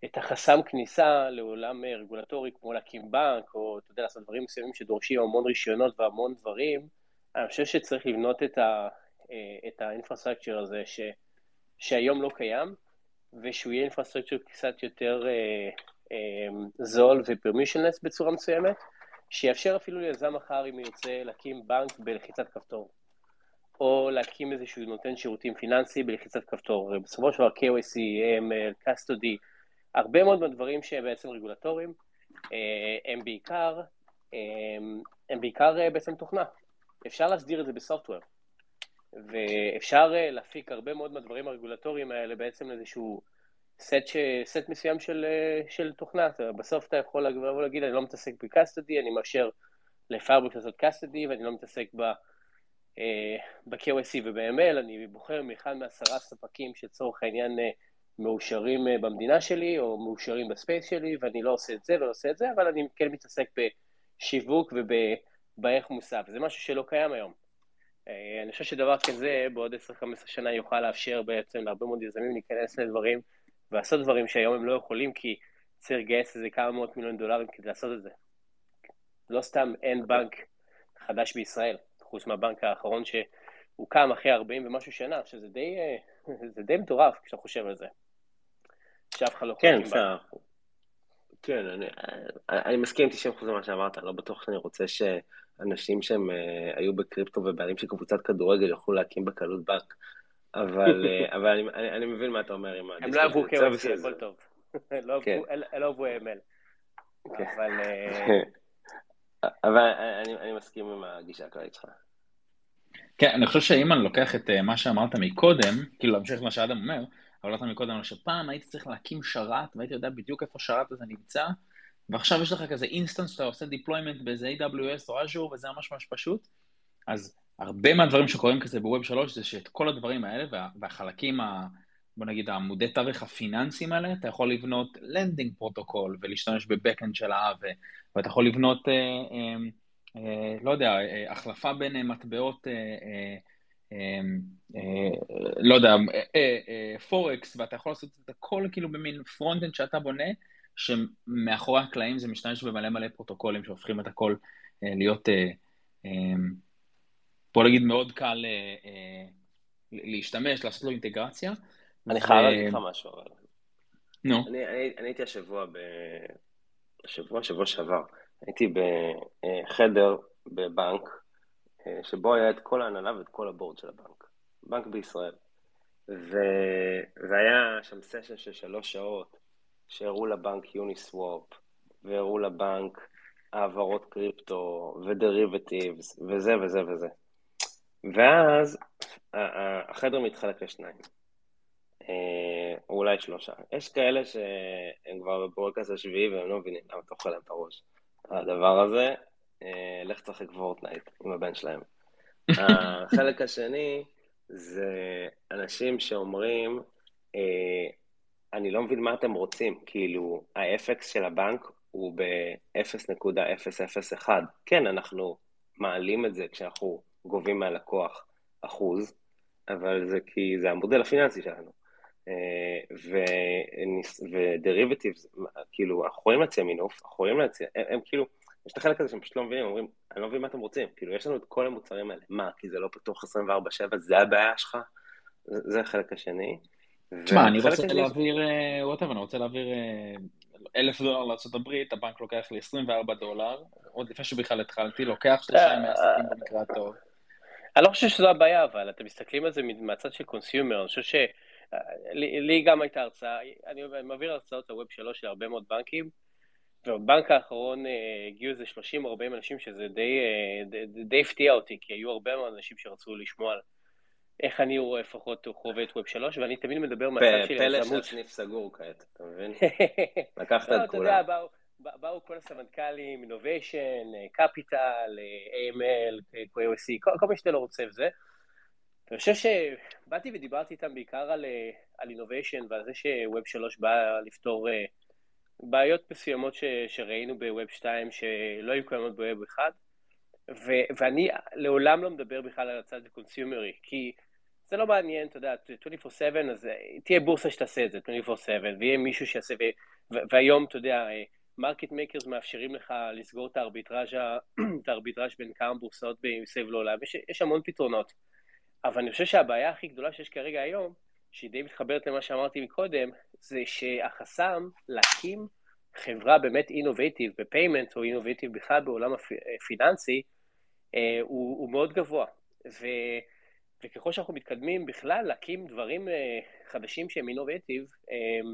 את החסם כניסה לעולם רגולטורי, כמו להקים בנק, או אתה יודע, לעשות דברים מסוימים שדורשים המון רישיונות והמון דברים, אני חושב שצריך לבנות את, ה, את ה infrastructure הזה ש, שהיום לא קיים, ושהוא יהיה infrastructure קצת יותר זול ו permissionless בצורה מסוימת, שיאפשר אפילו ליזם מחר אם ירצה להקים בנק בלחיצת כפתור, או להקים איזשהו נותן שירותים פיננסי בלחיצת כפתור. בסופו של דבר KYC, AML, custody, הרבה מאוד מהדברים שהם בעצם רגולטוריים, אה, הם בעיקר, הם, הם בעיקר אה, בעצם תוכנה. אפשר להסדיר את זה בסופטוור. ואפשר אה, להפיק הרבה מאוד מהדברים הרגולטוריים האלה בעצם איזשהו סט, ש... סט מסוים של, של תוכנה. בסוף אתה יכול לבוא ולהגיד, אני לא מתעסק בקאסטדי, אני מאשר לפיירבוק לעשות קאסטדי, ואני לא מתעסק ב... ב-KOC וב-ML, אני בוחר מאחד מעשרה ספקים שלצורך העניין מאושרים במדינה שלי, או מאושרים ב space שלי, ואני לא עושה את זה ולא עושה את זה, אבל אני כן מתעסק בשיווק ובערך מוסף. זה משהו שלא קיים היום. אה, אני חושב שדבר כזה בעוד 10-15 שנה יוכל לאפשר בעצם להרבה מאוד יזמים להיכנס לדברים ולעשות דברים שהיום הם לא יכולים, כי צריך לגייס איזה כמה מאות מיליון דולרים כדי לעשות את זה. לא סתם אין בנק חדש בישראל, חוץ מהבנק האחרון שהוקם אחרי 40 ומשהו שנה, שזה די, אה, די מטורף כשאתה חושב על זה. שאף אחד לא כן, בסדר. כן, אני, אני מסכים 90% למה שאמרת, לא בטוח שאני רוצה שאנשים שהם uh, היו בקריפטו ובעלים של קבוצת כדורגל יוכלו להקים בקלות בנק, אבל, uh, אבל אני, אני, אני מבין מה אתה אומר עם הם לא עברו KYC, הכל טוב. לא כן. לא עברו ML. כן. אבל... אה, אבל אני, אני מסכים עם הגישה הכללית שלך. כן, אני חושב שאם אני לוקח את מה שאמרת מקודם, כאילו להמשיך מה שאדם אומר, אבל אמרת מקודם שפעם הייתי צריך להקים שרת, והייתי יודע בדיוק איפה השרת הזה נמצא, ועכשיו יש לך כזה instance שאתה עושה deployment באיזה AWS או Azure, וזה ממש ממש פשוט. אז הרבה מהדברים שקורים כזה ב Web 3 זה שאת כל הדברים האלה, וה, והחלקים בוא נגיד, העמודי תווך הפיננסיים האלה, אתה יכול לבנות lending protocol ולהשתמש ב backend שלה, ואתה יכול לבנות, אה, אה, אה, לא יודע, אה, החלפה בין אה, מטבעות, אה, אה, אה, אה, לא יודע, אה, אה, Forex, ואתה יכול לעשות את הכל כאילו במין front-end שאתה בונה, שמאחורי הקלעים זה משתמש במלא מלא פרוטוקולים שהופכים את הכל אה, להיות, אה, אה, בוא נגיד, מאוד קל אה, אה, להשתמש, לעשות לו אינטגרציה. אני חייב להגיד לך משהו, אבל... נו. אני, אני, אני הייתי השבוע. השבוע, שבוע שעבר, הייתי בחדר בבנק, אה, שבו היה את כל ההנהלה ואת כל הבורד של הבנק. בנק בישראל. ו... והיה שם סשן של שלוש שעות, שהראו לבנק יוניסוואפ, והראו לבנק העברות קריפטו, ודריבטיבס, וזה וזה וזה. ואז החדר מתחלק לשניים. אה, או אולי שלושה. יש כאלה שהם כבר בפורקס השביעי והם לא מבינים למה אתה אוכל להם את הראש. הדבר הזה, אה, לך תשחק וורטנייט עם הבן שלהם. החלק השני זה אנשים שאומרים, אה, אני לא מבין מה אתם רוצים, כאילו, ה-FX של הבנק הוא ב-0.001. כן, אנחנו מעלים את זה כשאנחנו גובים מהלקוח אחוז, אבל זה כי זה המודל הפיננסי שלנו. ודריבטיבס, כאילו, אנחנו יכולים להציע מינוף, אנחנו יכולים להציע, הם, הם כאילו, יש את החלק הזה שהם פשוט לא מבינים, אומרים, אני לא מבין מה אתם רוצים, כאילו, יש לנו את כל המוצרים האלה, מה, כי זה לא פתוח 24/7, זה הבעיה שלך? זה, זה החלק השני. תשמע, אני רוצה להעביר, ווטאבר, אני רוצה להעביר אלף דולר לארה"ב, הבנק לוקח לי 24 דולר, עוד לפני שבכלל התחלתי, לוקח שלושה ימי עסקים במקרה הטוב. אני לא חושב שזו הבעיה, אבל אתם מסתכלים על זה מהצד של קונסיומר, אני חושב ש... לי, לי גם הייתה הרצאה, אני מעביר הרצאות לווב שלוש של הרבה מאוד בנקים, ובבנק האחרון אה, הגיעו איזה 30 או 40 אנשים שזה די, אה, די, די הפתיע אותי, כי היו הרבה מאוד אנשים שרצו לשמוע על איך אני רואה לפחות חווה את ווב שלוש, ואני תמיד מדבר מהצד של יזמות. פלא שהסניף סגור כעת, אתה מבין? לקחת לא, את כולם. באו, כל הסמנכ"לים, innovation, capital, AML, KYC, כל, כל מה שאתה לא רוצה וזה. אני חושב שבאתי ודיברתי איתם בעיקר על, על innovation ועל זה ש Web 3 בא לפתור בעיות מסוימות ש, שראינו ב Web 2 שלא היו קיימות ב Web 1, ו, ואני לעולם לא מדבר בכלל על הצד הקונסיומרי, כי זה לא מעניין, אתה יודע, 24/7, אז תהיה בורסה שתעשה את זה, 24/7, ויהיה מישהו שיעשה, ו, והיום, אתה יודע, market makers מאפשרים לך לסגור את הארביטראז', את הארביטראז' בין כמה בורסאות מסביב לעולם, יש, יש המון פתרונות. אבל אני חושב שהבעיה הכי גדולה שיש כרגע היום, שהיא די מתחברת למה שאמרתי מקודם, זה שהחסם להקים חברה באמת innovative ב payment או innovative בכלל בעולם הפיננסי, אה, הוא, הוא מאוד גבוה. ו, וככל שאנחנו מתקדמים בכלל להקים דברים אה, חדשים שהם אינובייטיב, אה,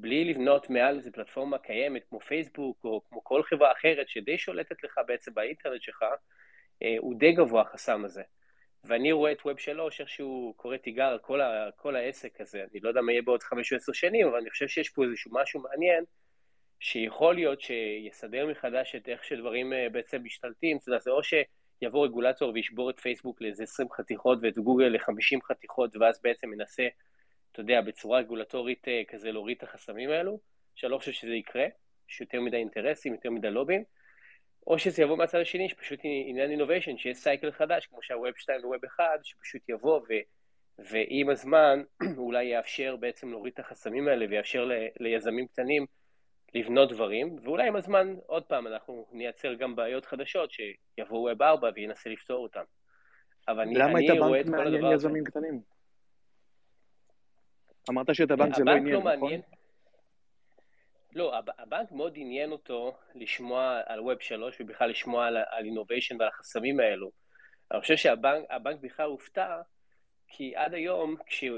בלי לבנות מעל איזה פלטפורמה קיימת כמו פייסבוק או כמו כל חברה אחרת שדי שולטת לך בעצם באינטרנט שלך, הוא די גבוה החסם הזה. ואני רואה את ווב 3, איכשהו קורא תיגר על כל, כל העסק הזה. אני לא יודע מה יהיה בעוד 5 או 10 שנים, אבל אני חושב שיש פה איזשהו משהו מעניין, שיכול להיות שיסדר מחדש את איך שדברים אה, בעצם משתלטים. אתה יודע, זה או שיבוא רגולטור וישבור את פייסבוק לאיזה 20 חתיכות ואת גוגל ל-50 חתיכות, ואז בעצם מנסה, אתה יודע, בצורה רגולטורית אה, כזה להוריד את החסמים האלו, שאני לא חושב שזה יקרה, יש יותר מדי אינטרסים, יותר מדי לובים. או שזה יבוא מהצד השני, שפשוט עניין אינוביישן, שיש סייקל חדש, כמו שהווב 2 וווב 1, שפשוט יבוא ו, ועם הזמן אולי יאפשר בעצם להוריד את החסמים האלה ויאפשר ל, ליזמים קטנים לבנות דברים, ואולי עם הזמן, עוד פעם, אנחנו נייצר גם בעיות חדשות שיבוא ווב 4 וינסה לפתור אותן. אבל אני, אני רואה את כל הדבר הזה. למה היית בנק מעניין יזמים קטנים? אמרת שאת הבנק זה לא עניין, לא נכון? לא, הבנק מאוד עניין אותו לשמוע על ווב 3 ובכלל לשמוע על אינוביישן ועל החסמים האלו. אני חושב שהבנק בכלל הופתע, כי עד היום,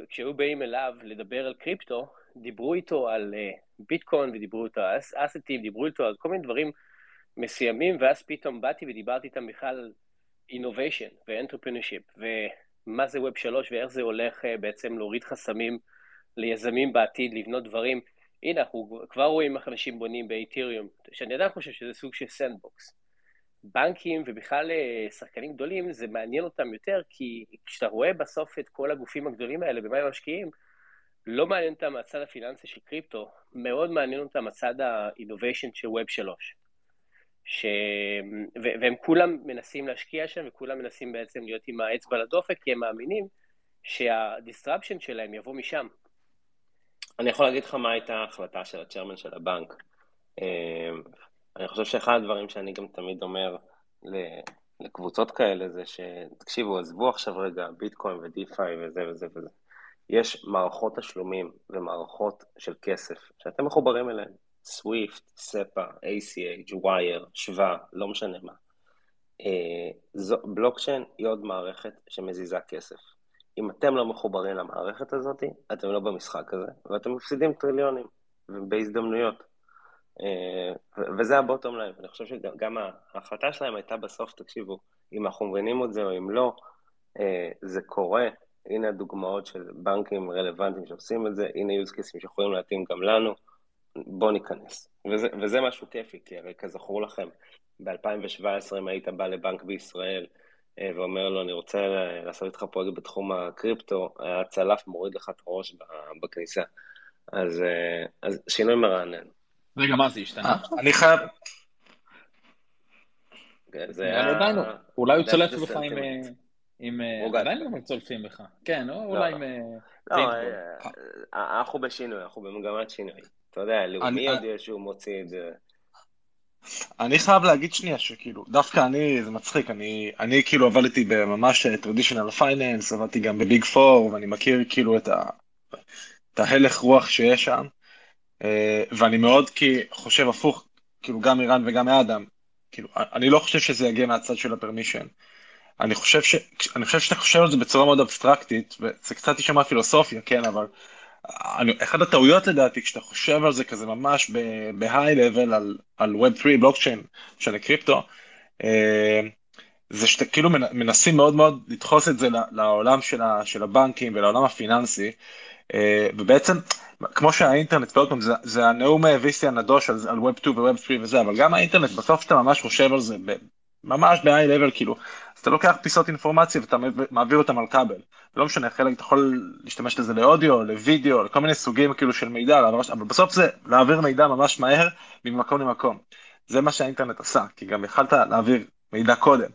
כשהיו באים אליו לדבר על קריפטו, דיברו איתו על ביטקוין ודיברו איתו על אסטים, דיברו איתו על כל מיני דברים מסוימים, ואז פתאום באתי ודיברתי איתם בכלל על innovation ו entrepreneurship, ומה זה Web 3 ואיך זה הולך אה, בעצם להוריד חסמים ליזמים בעתיד, לבנות דברים. הנה, אנחנו כבר רואים איך אנשים בונים באתיריום, שאני עדיין חושב שזה סוג של sandbox. בנקים ובכלל אה, שחקנים גדולים, זה מעניין אותם יותר, כי כשאתה רואה בסוף את כל הגופים הגדולים האלה, במה הם משקיעים, לא מעניין אותם הצד הפיננסי של קריפטו, מאוד מעניין אותם הצד ה-innovation של Web 3. ש... ו... והם כולם מנסים להשקיע שם, וכולם מנסים בעצם להיות עם האצבע לדופק, כי הם מאמינים שה-disruption שלהם יבוא משם. אני יכול להגיד לך מה הייתה ההחלטה של הצ'רמן של הבנק. אה, אני חושב שאחד הדברים שאני גם תמיד אומר לקבוצות כאלה זה שתקשיבו, עזבו עכשיו רגע ביטקוין ודיפיי וזה וזה וזה. יש מערכות תשלומים ומערכות של כסף שאתם מחוברים אליהן. סוויפט, ספה, ACH, ווייר, שווה, לא משנה מה. אה, בלוקצ'יין היא עוד מערכת שמזיזה כסף. אם אתם לא מחוברים למערכת הזאת, אתם לא במשחק הזה, ואתם מפסידים טריליונים, ובהזדמנויות. אה, וזה הבוטום להם, אני חושב שגם ההחלטה שלהם הייתה בסוף, תקשיבו, אם אנחנו מבינים את זה או אם לא, אה, זה קורה, הנה הדוגמאות של בנקים רלוונטיים שעושים את זה, הנה use cases שיכולים להתאים גם לנו, בואו ניכנס. וזה, וזה משהו כיפי, כי הרי כזכור לכם, ב-2017 אם היית בא לבנק בישראל ואומר לו, אני רוצה לעשות איתך פרויקט בתחום הקריפטו, היה צלף מוריד לך את הראש בכניסה. אז, אז שינוי מרענן. רגע, מה זה השתנה? אני חייב... כן, זה היה... אולי הוא צולף בך עם... עדיין לא צולפים בך. כן, לא, אולי עם... לא, אה, אנחנו בשינוי, אנחנו במגמת שינוי. אתה יודע, לאומי יודע שהוא מוציא את זה. אני חייב להגיד שנייה שכאילו, דווקא אני, זה מצחיק, אני, אני כאילו עבדתי בממש traditional finance, עבדתי גם ב Big Four, ואני מכיר כאילו את, ה, את ההלך רוח שיש שם, אה, ואני מאוד כי חושב הפוך, כאילו גם מרן וגם מאדם, כאילו, אני לא חושב שזה יגיע מהצד של ה permission. אני חושב, ש... אני חושב שאתה חושב על זה בצורה מאוד אבסטרקטית, וזה קצת יישמע פילוסופיה, כן, אבל אחד הטעויות לדעתי, כשאתה חושב על זה כזה ממש בהיי לבל על, על Web3, בלוקצ'יין, של קריפטו, אה, זה שאתה כאילו מנסים מאוד מאוד לדחוס את זה לעולם של, ה, של הבנקים ולעולם הפיננסי, אה, ובעצם, כמו שהאינטרנט, ועוד פעם, זה, זה הנאום VC הנדוש על, על Web 2 ו-Web 3 וזה, אבל גם האינטרנט, בסוף אתה ממש חושב על זה, ממש ב-high level, כאילו, אז אתה לוקח פיסות אינפורמציה ואתה מעביר אותם על כבל. לא משנה, חלק אתה יכול להשתמש לזה לאודיו, לוידאו, לכל מיני סוגים כאילו של מידע, אבל בסוף זה להעביר מידע ממש מהר ממקום למקום. זה מה שהאינטרנט עשה, כי גם יכלת להעביר מידע קודם,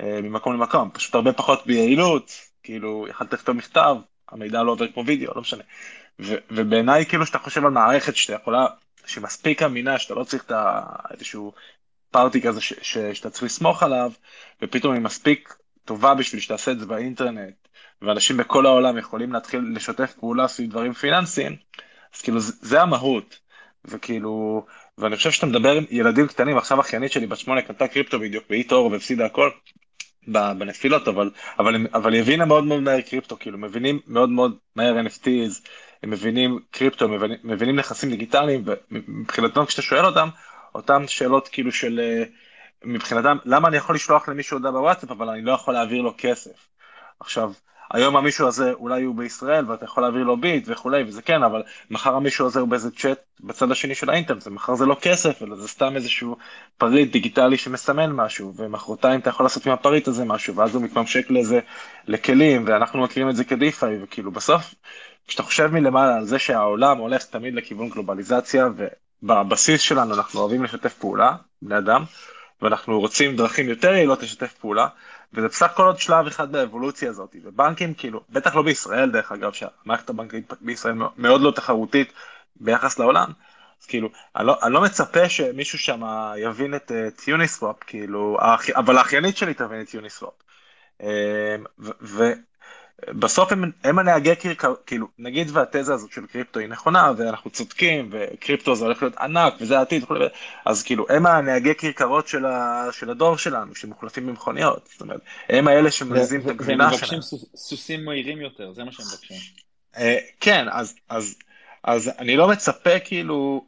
אה, ממקום למקום, פשוט הרבה פחות ביעילות, כאילו, יכלת לכתוב מכתב, המידע לא עובר כמו וידאו, לא משנה. ובעיניי כאילו שאתה חושב על מערכת שאתה יכולה, שמספיק אמינה, שאתה לא צריך את איזשהו פארטי כזה ש, ש, שאתה צריך לסמוך עליו, ופתאום היא מספיק טובה בשביל שתעשה את זה באינטרנט, ואנשים בכל העולם יכולים להתחיל לשתף פעולה סביב דברים פיננסיים, אז כאילו זה, זה המהות, וכאילו, ואני חושב שאתה מדבר עם ילדים קטנים, עכשיו אחיינית שלי בת שמונה קנתה קריפטו בדיוק באי תור והפסידה הכל, בנפילות, אבל, אבל, אבל היא הבינה מאוד מאוד מהר קריפטו, כאילו מבינים מאוד מאוד מהר NFTs, הם מבינים קריפטו, מבינים, מבינים נכסים דיגיטליים, ומבחינתם כשאתה שואל אותם, אותם שאלות כאילו של אה, מבחינתם, למה אני יכול לשלוח למישהו הודעה בוואטסאפ, אבל אני לא יכול להעביר לו כסף. עכשיו, היום המישהו הזה אולי הוא בישראל ואתה יכול להעביר לו ביט וכולי וזה כן אבל מחר המישהו הזה הוא באיזה צ'אט בצד השני של האינטרנט ומחר זה לא כסף אלא זה סתם איזשהו פריט דיגיטלי שמסמן משהו ומחרתיים אתה יכול לעשות עם הפריט הזה משהו ואז הוא מתממשק לזה לכלים ואנחנו מכירים את זה כדיפיי וכאילו בסוף כשאתה חושב מלמעלה על זה שהעולם הולך תמיד לכיוון גלובליזציה ובבסיס שלנו אנחנו אוהבים לשתף פעולה בני אדם ואנחנו רוצים דרכים יותר יעילות לשתף פעולה וזה בסך הכל עוד שלב אחד באבולוציה הזאת, ובנקים כאילו, בטח לא בישראל דרך אגב, שהמערכת הבנקאית בישראל מאוד לא תחרותית ביחס לעולם, אז כאילו, אני לא, אני לא מצפה שמישהו שם יבין את, את יוניסוואפ, כאילו, אבל האחיינית שלי תבין את יוניסוואפ. אה, בסוף הם, הם הנהגי כרכר, כאילו, נגיד והתזה הזאת של קריפטו היא נכונה, ואנחנו צודקים, וקריפטו זה הולך להיות ענק, וזה העתיד וכולי, אז כאילו, הם הנהגי כרכרות של, ה, של הדור שלנו, שמוחלפים במכוניות, זאת אומרת, הם האלה שמזיזים את הגבינה שלהם. והם מבקשים סוסים מהירים יותר, זה מה שהם מבקשים. אה, כן, אז, אז, אז אני לא מצפה כאילו,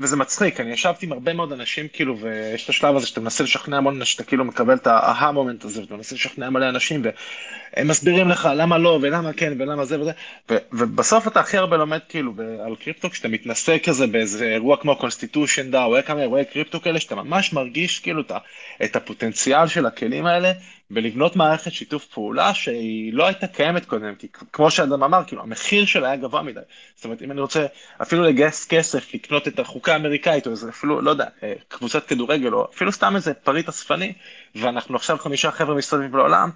וזה מצחיק, אני ישבתי עם הרבה מאוד אנשים כאילו, ויש את השלב הזה שאתה מנסה לשכנע המון אנשים, שאתה כאילו מקבל את ה aha moment הזה, ואתה מנסה לשכנע מלא אנשים, והם מסבירים לך למה לא, ולמה כן, ולמה זה וזה, ו- ובסוף אתה הכי הרבה לומד כאילו על קריפטו, כשאתה מתנסה כזה באיזה אירוע כמו ConstitutionDAO, או כמה אירועי קריפטו כאלה, שאתה ממש מרגיש כאילו את הפוטנציאל של הכלים האלה, בלבנות מערכת שיתוף פעולה שהיא לא הייתה קיימת קודם, כי כמו שאדם אמר, כאילו, המחיר שלה היה גבוה מדי. זאת אומרת, אם אני רוצה אפילו לגייס כסף, לקנות את החוקה האמריקאית, או איזה אפילו, לא יודע, אה, קבוצת כדורגל, או אפילו סתם איזה פריט אספני, ואנחנו עכשיו חמישה חבר'ה מסתובבים לעולם,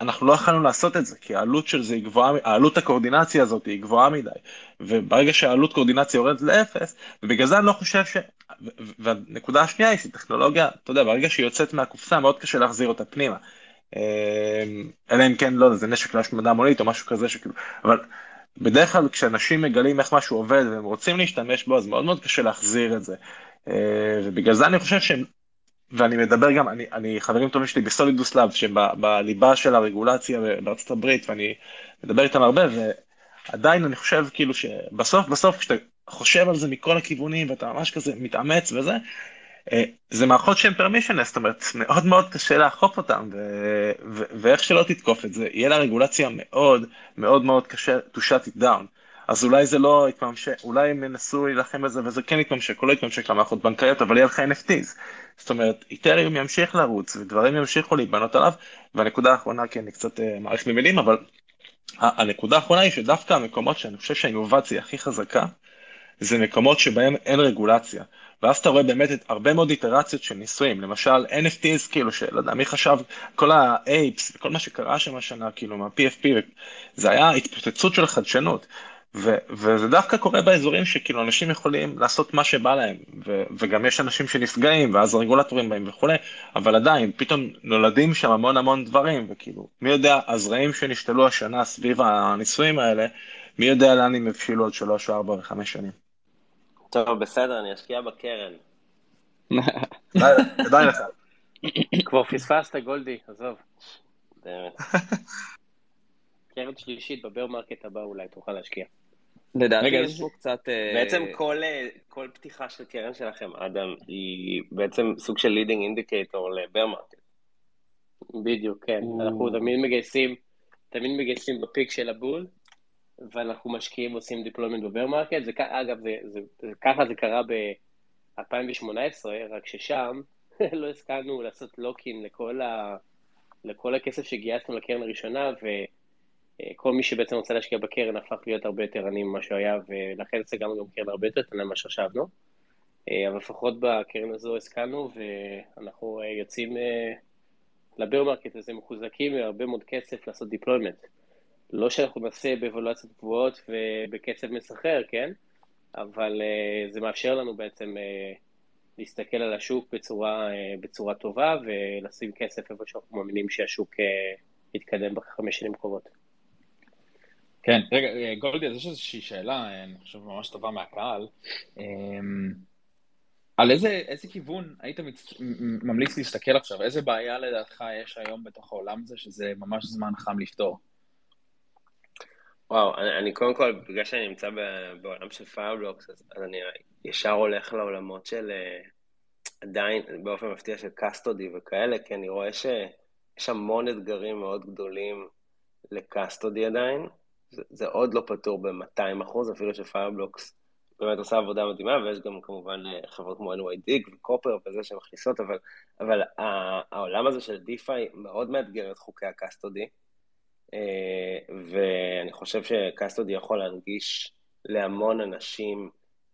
אנחנו לא יכולנו לעשות את זה, כי העלות של זה היא גבוהה, העלות הקואורדינציה הזאת היא גבוהה מדי, וברגע שהעלות קואורדינציה יורדת לאפס, ובגלל זה אני לא חושב ש... והנקודה השנייה היא שטכנולוגיה, אתה יודע, ברגע שהיא יוצאת מהקופסה מאוד קשה להחזיר אותה פנימה. אמ, אלא אם כן, לא זה נשק להשמדה מונית או משהו כזה שכאילו, אבל בדרך כלל כשאנשים מגלים איך משהו עובד והם רוצים להשתמש בו, אז מאוד מאוד קשה להחזיר את זה. אה, ובגלל זה אני חושב שהם ואני מדבר גם, אני, אני חברים טובים שלי בסולידוס לאב, שבליבה של הרגולציה בארצות הברית, ואני מדבר איתם הרבה, ועדיין אני חושב כאילו שבסוף, בסוף כשאתה חושב על זה מכל הכיוונים, ואתה ממש כזה מתאמץ וזה, זה מערכות שהן פרמישנס, זאת אומרת, מאוד מאוד קשה לאכוף אותן, ו- ו- ואיך שלא תתקוף את זה, יהיה לה רגולציה מאוד מאוד מאוד קשה to shut it down. אז אולי זה לא יתממשק, אולי הם ינסו להילחם בזה וזה כן יתממשק או לא יתממשק למערכות בנקאיות, אבל יהיה לך NFTs. זאת אומרת, איתריום ימשיך לרוץ ודברים ימשיכו להיבנות עליו, והנקודה האחרונה, כי אני קצת uh, מעריך במילים, אבל הנקודה האחרונה היא שדווקא המקומות שאני חושב שהאינובציה הכי חזקה, זה מקומות שבהם אין רגולציה. ואז אתה רואה באמת את הרבה מאוד איטרציות של ניסויים, למשל NFTs, כאילו, שלא יודע, מי חשב, כל ה-apes וכל מה שקרה שם השנה, כאילו, מה-PFP, זה היה התפוצצות של חדשנות. ו- וזה דווקא קורה באזורים שכאילו אנשים יכולים לעשות מה שבא להם, ו- וגם יש אנשים שנפגעים, ואז הרגולטורים באים וכולי, אבל עדיין, פתאום נולדים שם המון המון דברים, וכאילו, מי יודע, הזרעים שנשתלו השנה סביב הניסויים האלה, מי יודע לאן הם יבשילו עוד שלוש או ארבע וחמש שנים. טוב, בסדר, אני אשקיע בקרן. כדאי לך. כבר פספסת, גולדי, עזוב. קרן שלישית ב bear market הבא אולי תוכל להשקיע. לדעתי יש פה קצת... אה, בעצם כל, אה, כל פתיחה של קרן שלכם, אדם, היא בעצם סוג של leading indicator ל bear market. בדיוק, כן. אנחנו תמיד מגייסים, תמיד מגייסים ב peak של ה bull, ואנחנו משקיעים ועושים deployment ב bear market. זה, אגב, זה, זה, זה, ככה זה קרה ב-2018, רק ששם לא הסכמנו לעשות lock-in לכל, ה, לכל הכסף שגייסנו לקרן הראשונה, ו... אה, כל מי שבעצם רוצה להשקיע בקרן הפך להיות הרבה יותר עני ממה שהוא היה, ולכן סגרנו גם קרן הרבה יותר קטנה ממה שחשבנו. אה, אבל לפחות בקרן הזו השכלנו, ואנחנו אה, יוצאים ל bear market הזה מחוזקים והרבה מאוד כסף לעשות deployment. לא שאנחנו נעשה ב valuations גבוהות ובקצב מסחרר, כן? אבל זה מאפשר לנו בעצם להסתכל על השוק בצורה, בצורה טובה ולשים כסף איפה שאנחנו מאמינים שהשוק יתקדם בחמש שנים קרובות. כן, רגע, גולדי, אז יש איזושהי שאלה, אני חושב ממש טובה מהקהל. אמ, על איזה, איזה כיוון היית מצ... ממליץ להסתכל עכשיו? איזה בעיה לדעתך יש היום בתוך העולם הזה, שזה ממש זמן חם לפתור? וואו, אני, אני קודם כל, בגלל שאני נמצא בעולם של Fireblocks, אז, אז אני ישר הולך לעולמות של אה, עדיין, באופן מפתיע של custody וכאלה, כי אני רואה שיש המון אתגרים מאוד גדולים ל custody עדיין, זה, זה עוד לא פתור ב-200 אחוז, אפילו ש Fireblocks באמת עושה עבודה מדהימה, ויש גם כמובן אה, חברות כמו NYDIG ו Copper וזה שמכניסות, אבל, אבל העולם הזה של DeFi מאוד מאתגר את חוקי ה custody, אה, ואני חושב שקסטודי יכול להנגיש להמון אנשים,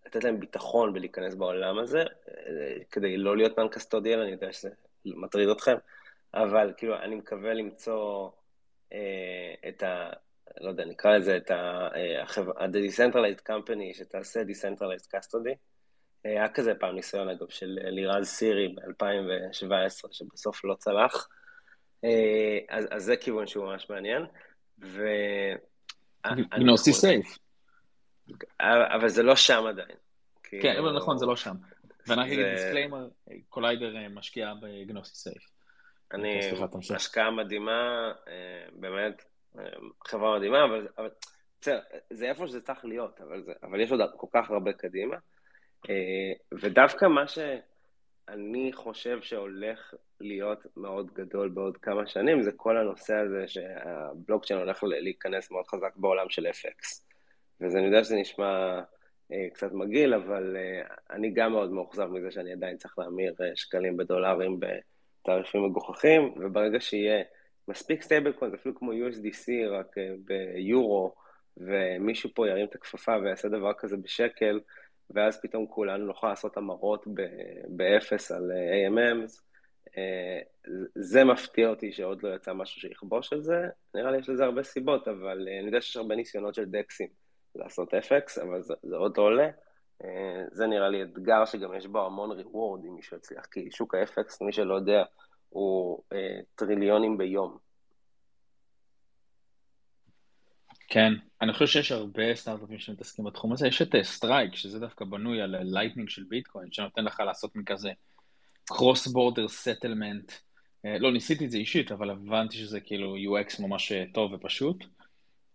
לתת להם ביטחון בלהיכנס בעולם הזה, אה, כדי לא להיות נן קסטודיאל, אני יודע שזה מטריד אתכם, אבל כאילו, אני מקווה למצוא את ה... לא יודע, נקרא לזה את ה-Decentralized Company שתעשה Decentralized Custody. היה כזה פעם ניסיון, אגב, של לירז סירי ב-2017, שבסוף לא צלח. אז, אז זה כיוון שהוא ממש מעניין. ו... Gnosis Safe. אבל זה לא שם עדיין. כן, אבל נכון, זה לא שם. ואני אגיד disclaimer, Collider משקיע ב Gnosis Safe. אני, השקעה מדהימה, באמת, חברה מדהימה, אבל, אבל בסדר, זה איפה שזה צריך להיות, אבל, זה, אבל יש עוד כל כך הרבה קדימה. אה, ודווקא מה שאני חושב שהולך להיות מאוד גדול בעוד כמה שנים, זה כל הנושא הזה שהבלוקצ'יין הולך להיכנס מאוד חזק בעולם של FX. ואני יודע שזה נשמע אה, קצת מגעיל, אבל אה, אני גם מאוד מאוכזב מזה שאני עדיין צריך להמיר שקלים בדולרים תעריפים מגוחכים, וברגע שיהיה מספיק stablecoins, אפילו כמו USDC, רק ביורו, ומישהו פה ירים את הכפפה ויעשה דבר כזה בשקל, ואז פתאום כולנו נוכל לעשות המרות באפס על AMMs, זה מפתיע אותי שעוד לא יצא משהו שיכבוש על זה, נראה לי יש לזה הרבה סיבות, אבל אני יודע שיש הרבה ניסיונות של דקסים לעשות FX, אבל זה, זה עוד לא עולה. זה נראה לי אתגר שגם יש בו המון ריוורד אם מישהו יצליח, כי שוק ה-FX, מי שלא יודע, הוא אה, טריליונים ביום. כן, אני חושב שיש הרבה סטארט-אפים שמתעסקים בתחום הזה, יש את Strike, שזה דווקא בנוי על Lightning של ביטקוין, שנותן לך לעשות מכזה cross border settlement, לא ניסיתי את זה אישית, אבל הבנתי שזה כאילו UX ממש טוב ופשוט.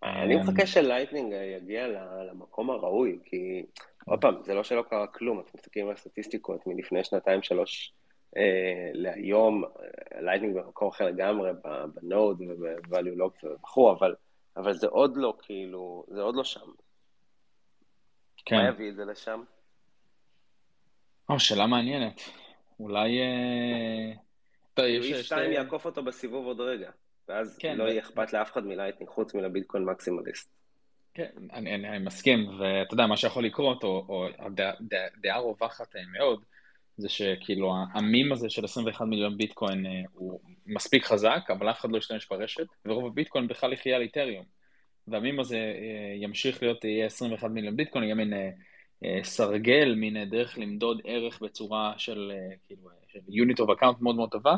אני מחכה ש Lightning יגיע למקום הראוי, כי עוד פעם, זה לא שלא קרה כלום, אתם מסתכלים על סטטיסטיקות מלפני שנתיים, שלוש אה, להיום, Lightning במקום אחר לגמרי, ב node וב-value lock וכו', אבל, אבל זה עוד לא כאילו, זה עוד לא שם. כן. מה יביא את זה לשם? או, שאלה מעניינת. אולי... layers 2 יעקוף אותו בסיבוב עוד רגע, ואז כן, לא יהיה אכפת לאף אחד מ Lightning חוץ מלביטקוין maximalist. כן, אני, אני, אני מסכים, ואתה יודע, מה שיכול לקרות, או, או הדעה רווחת מאוד, זה שכאילו המים הזה של 21 מיליון ביטקוין אה, הוא מספיק חזק, אבל אף אחד לא ישתמש ברשת, ורוב הביטקוין בכלל יחיה על איתריום. והמים הזה אה, ימשיך להיות, יהיה 21 מיליון ביטקוין, יהיה מין אה, סרגל, מין דרך למדוד ערך בצורה של, כאילו, של unit of account מאוד מאוד טובה,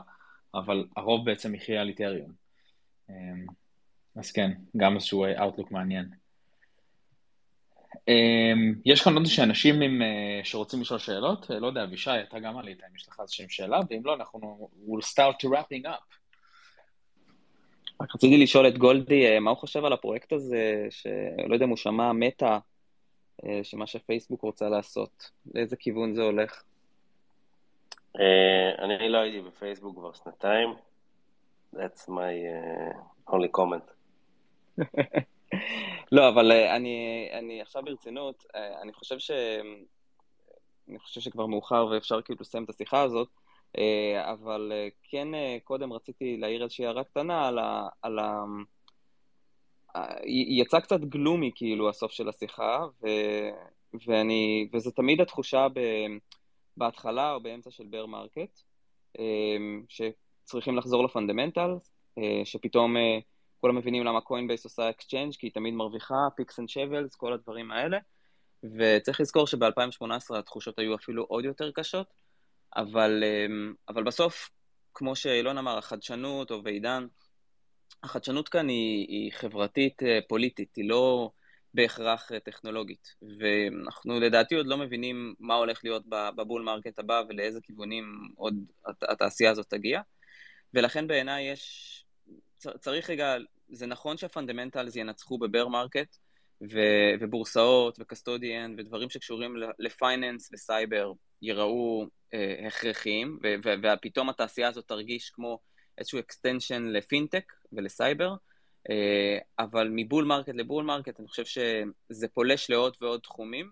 אבל הרוב בעצם יחיה על איתריום. אז כן, גם איזשהו outlook מעניין. אמ, יש כאן עוד איזה אנשים עם, אה, שרוצים לשאול שאלות, אה, לא יודע, אבישי, אתה גם עלית, אם יש לך איזושהי שאלה, ואם לא, אנחנו we'll start to wrapping up. רק רציתי לשאול את גולדי, אה, מה הוא חושב על הפרויקט הזה, שלא יודע אם הוא שמע מטא, שמה שפייסבוק רוצה לעשות, לאיזה כיוון זה הולך? אני לא הייתי בפייסבוק כבר שנתיים, that's my only comment. לא, אבל אה, אני, אני עכשיו ברצינות, אה, אני חושב ש... אני חושב שכבר מאוחר ואפשר כאילו לסיים את השיחה הזאת, אה, אבל כן קודם רציתי להעיר איזושהי הערה קטנה על ה... על ה... יצא קצת gloomy כאילו הסוף של השיחה, ו... ואני... וזה תמיד התחושה ב... בהתחלה או באמצע של bear market, שצריכים לחזור ל fundamental, שפתאום כולם מבינים למה Coinbase עושה exchange, כי היא תמיד מרוויחה, picks and shovels, כל הדברים האלה. וצריך לזכור שב-2018 התחושות היו אפילו עוד יותר קשות, אבל, אמ, אבל בסוף, כמו שאילון אמר, החדשנות, או ועידן, החדשנות כאן היא, היא חברתית אה, היא לא בהכרח אה, טכנולוגית. ואנחנו לדעתי עוד לא מבינים מה הולך להיות ב bull market הבא ולאיזה כיוונים עוד התעשייה הזאת תגיע. ולכן בעיניי יש צריך רגע, זה נכון שה fundamentals ינצחו ב bear market, ו- ובורסאות ו custodian ודברים שקשורים ל finance וסייבר ייראו אה, הכרחיים, ו- ו- ופתאום התעשייה הזאת תרגיש כמו איזשהו extension לפינטק ולסייבר, אה, אבל מ bull market ל bull market אני חושב שזה פולש לעוד ועוד תחומים,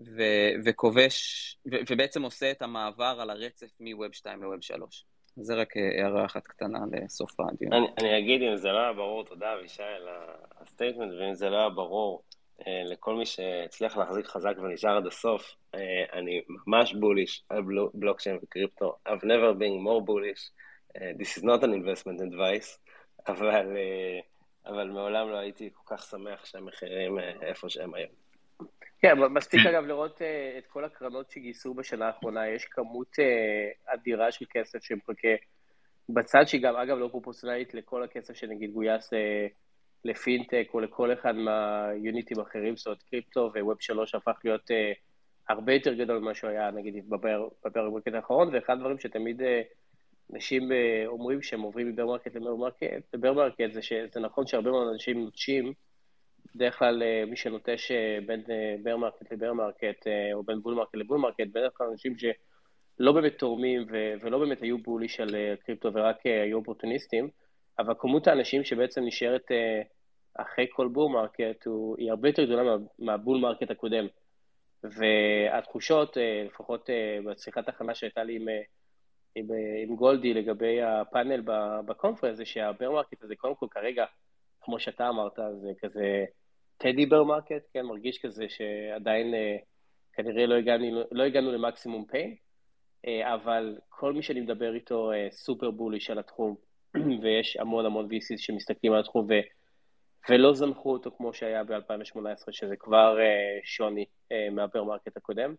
ו- וכובש, ו- ובעצם עושה את המעבר על הרצף מ Web 2 ל Web 3. זה רק אה, הערה אחת קטנה לסוף הדיון. אני, אני אגיד, אם זה לא היה ברור, תודה אבישי על ה statement, ואם זה לא היה ברור אה, לכל מי שהצליח להחזיק חזק ונשאר עד הסוף, אה, אני ממש bullish על בלוקצ'יין וקריפטו. I've never been more bullish. This is not an investment advice, אבל, אבל מעולם לא הייתי כל כך שמח שהמחירים איפה שהם היום. כן, מספיק אגב לראות אה, את כל הקרנות שגייסו בשנה האחרונה, יש כמות אה, אדירה של כסף שמחכה בצד, שהיא גם אגב לא פרופורציונלית לכל הכסף שנגיד גויס אה, לפינטק או לכל אחד מהיוניטים האחרים, זאת אומרת קריפטו ו Web שלוש הפך להיות אה, הרבה יותר גדול ממה שהוא היה נגיד ב bear market האחרון, ואחד הדברים שתמיד אה, אנשים אה, אומרים שהם עוברים מ bear market ל bear market, ל bear market זה שזה נכון שהרבה מאוד אנשים נוטשים בדרך כלל אה, מי שנוטש אה, בין bear אה, market ל bear market, או בין bull market ל bull market, בדרך כלל אנשים שלא באמת תורמים ו- ולא באמת היו bullish על קריפטו ורק היו אופורטוניסטים, אבל כמות האנשים שבעצם נשארת אחרי כל bull market היא הרבה יותר גדולה מה, מה bull market הקודם. והתחושות, לפחות בשיחת הכנה שהייתה לי עם עם, עם גולדי לגבי הפאנל ב conference, זה שה bear market הזה, קודם כל כרגע, כמו שאתה אמרת, זה כזה teddy bear market, כן, מרגיש כזה שעדיין כנראה לא הגענו, לא הגענו ל maximum pain, אבל כל מי שאני מדבר איתו super bullish על התחום, ויש המון המון VCs שמסתכלים על התחום ו, ולא זנחו אותו כמו שהיה ב-2018, שזה כבר שוני מה bear market הקודם.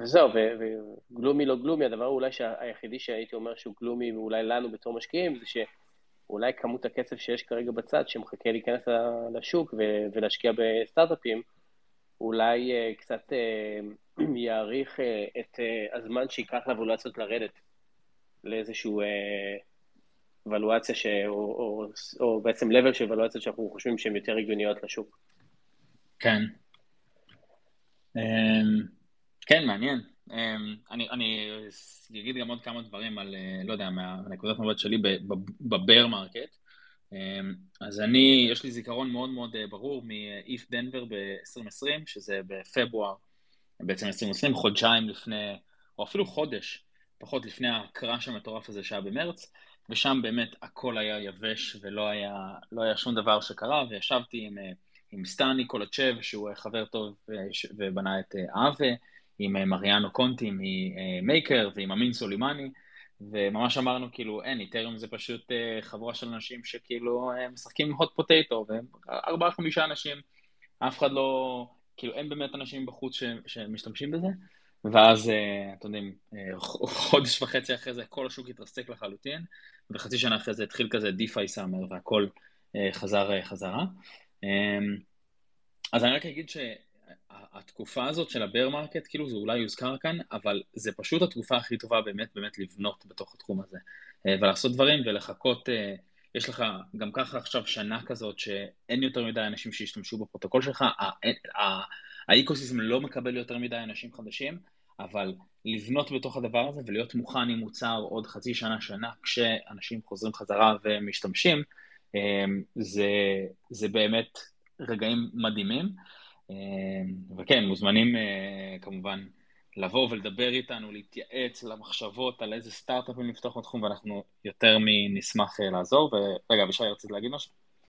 וזהו, וגלומי לא גלומי, הדבר אולי היחידי שהייתי אומר שהוא גלומי, ואולי לנו בתור משקיעים, זה שאולי כמות הכסף שיש כרגע בצד, שמחכה להיכנס לשוק ולהשקיע בסטארט-אפים, אולי uh, קצת uh, יאריך uh, את הזמן שייקח לאבולציות לרדת. לאיזשהו אה, ולואציה, ש... או, או, או בעצם level של ולואציות שאנחנו חושבים שהן יותר הגיוניות לשוק. כן. אמ, כן, מעניין. אמ, אני, אני אגיד גם עוד כמה דברים על, אה, לא יודע, מהנקודת מבט שלי בבר מרקט. Um, אז אני, יש לי זיכרון מאוד מאוד אה, ברור מ-ETHDenver ב-2020, שזה בפברואר, בעצם 2020, חודשיים לפני, או אפילו חודש פחות לפני ה crash המטורף הזה שהיה במרץ, ושם באמת הכל היה יבש ולא היה, לא היה שום דבר שקרה, וישבתי עם, אה, עם סטני קולצ'ב, שהוא חבר טוב ובנה את אה, Aave, עם מריאנו קונטי מ Maker ועם אמין סולימני, וממש אמרנו כאילו אין, איתריום זה פשוט חבורה של אנשים שכאילו משחקים עם hot potato, וארבעה חמישה אנשים, אף אחד לא, כאילו אין באמת אנשים בחוץ שמשתמשים בזה, ואז, אה, אתם יודעים, אה, חודש וחצי אחרי זה כל השוק התרסק לחלוטין, וחצי שנה אחרי זה התחיל כזה DeFi summer והכל אה, חזר חזרה. אמ, אז אני רק אגיד שהתקופה הזאת של ה bear market, כאילו זה אולי יוזכר כאן, אבל זה פשוט התקופה הכי טובה באמת באמת לבנות בתוך התחום הזה, ולעשות דברים ולחכות, יש לך גם ככה עכשיו שנה כזאת שאין יותר מדי אנשים שישתמשו בפרוטוקול שלך, ה ecosystem לא מקבל יותר מדי אנשים חדשים, אבל לבנות בתוך הדבר הזה ולהיות מוכן עם מוצר עוד חצי שנה, שנה, כשאנשים חוזרים חזרה ומשתמשים, אמ, זה, זה באמת רגעים מדהימים. אמ, וכן, מוזמנים אה, כמובן לבוא ולדבר איתנו, להתייעץ למחשבות על איזה סטארט-אפים לפתוח בתחום, ואנחנו יותר מנשמח אה, לעזור. ורגע, אבישי, רצית להגיד משהו?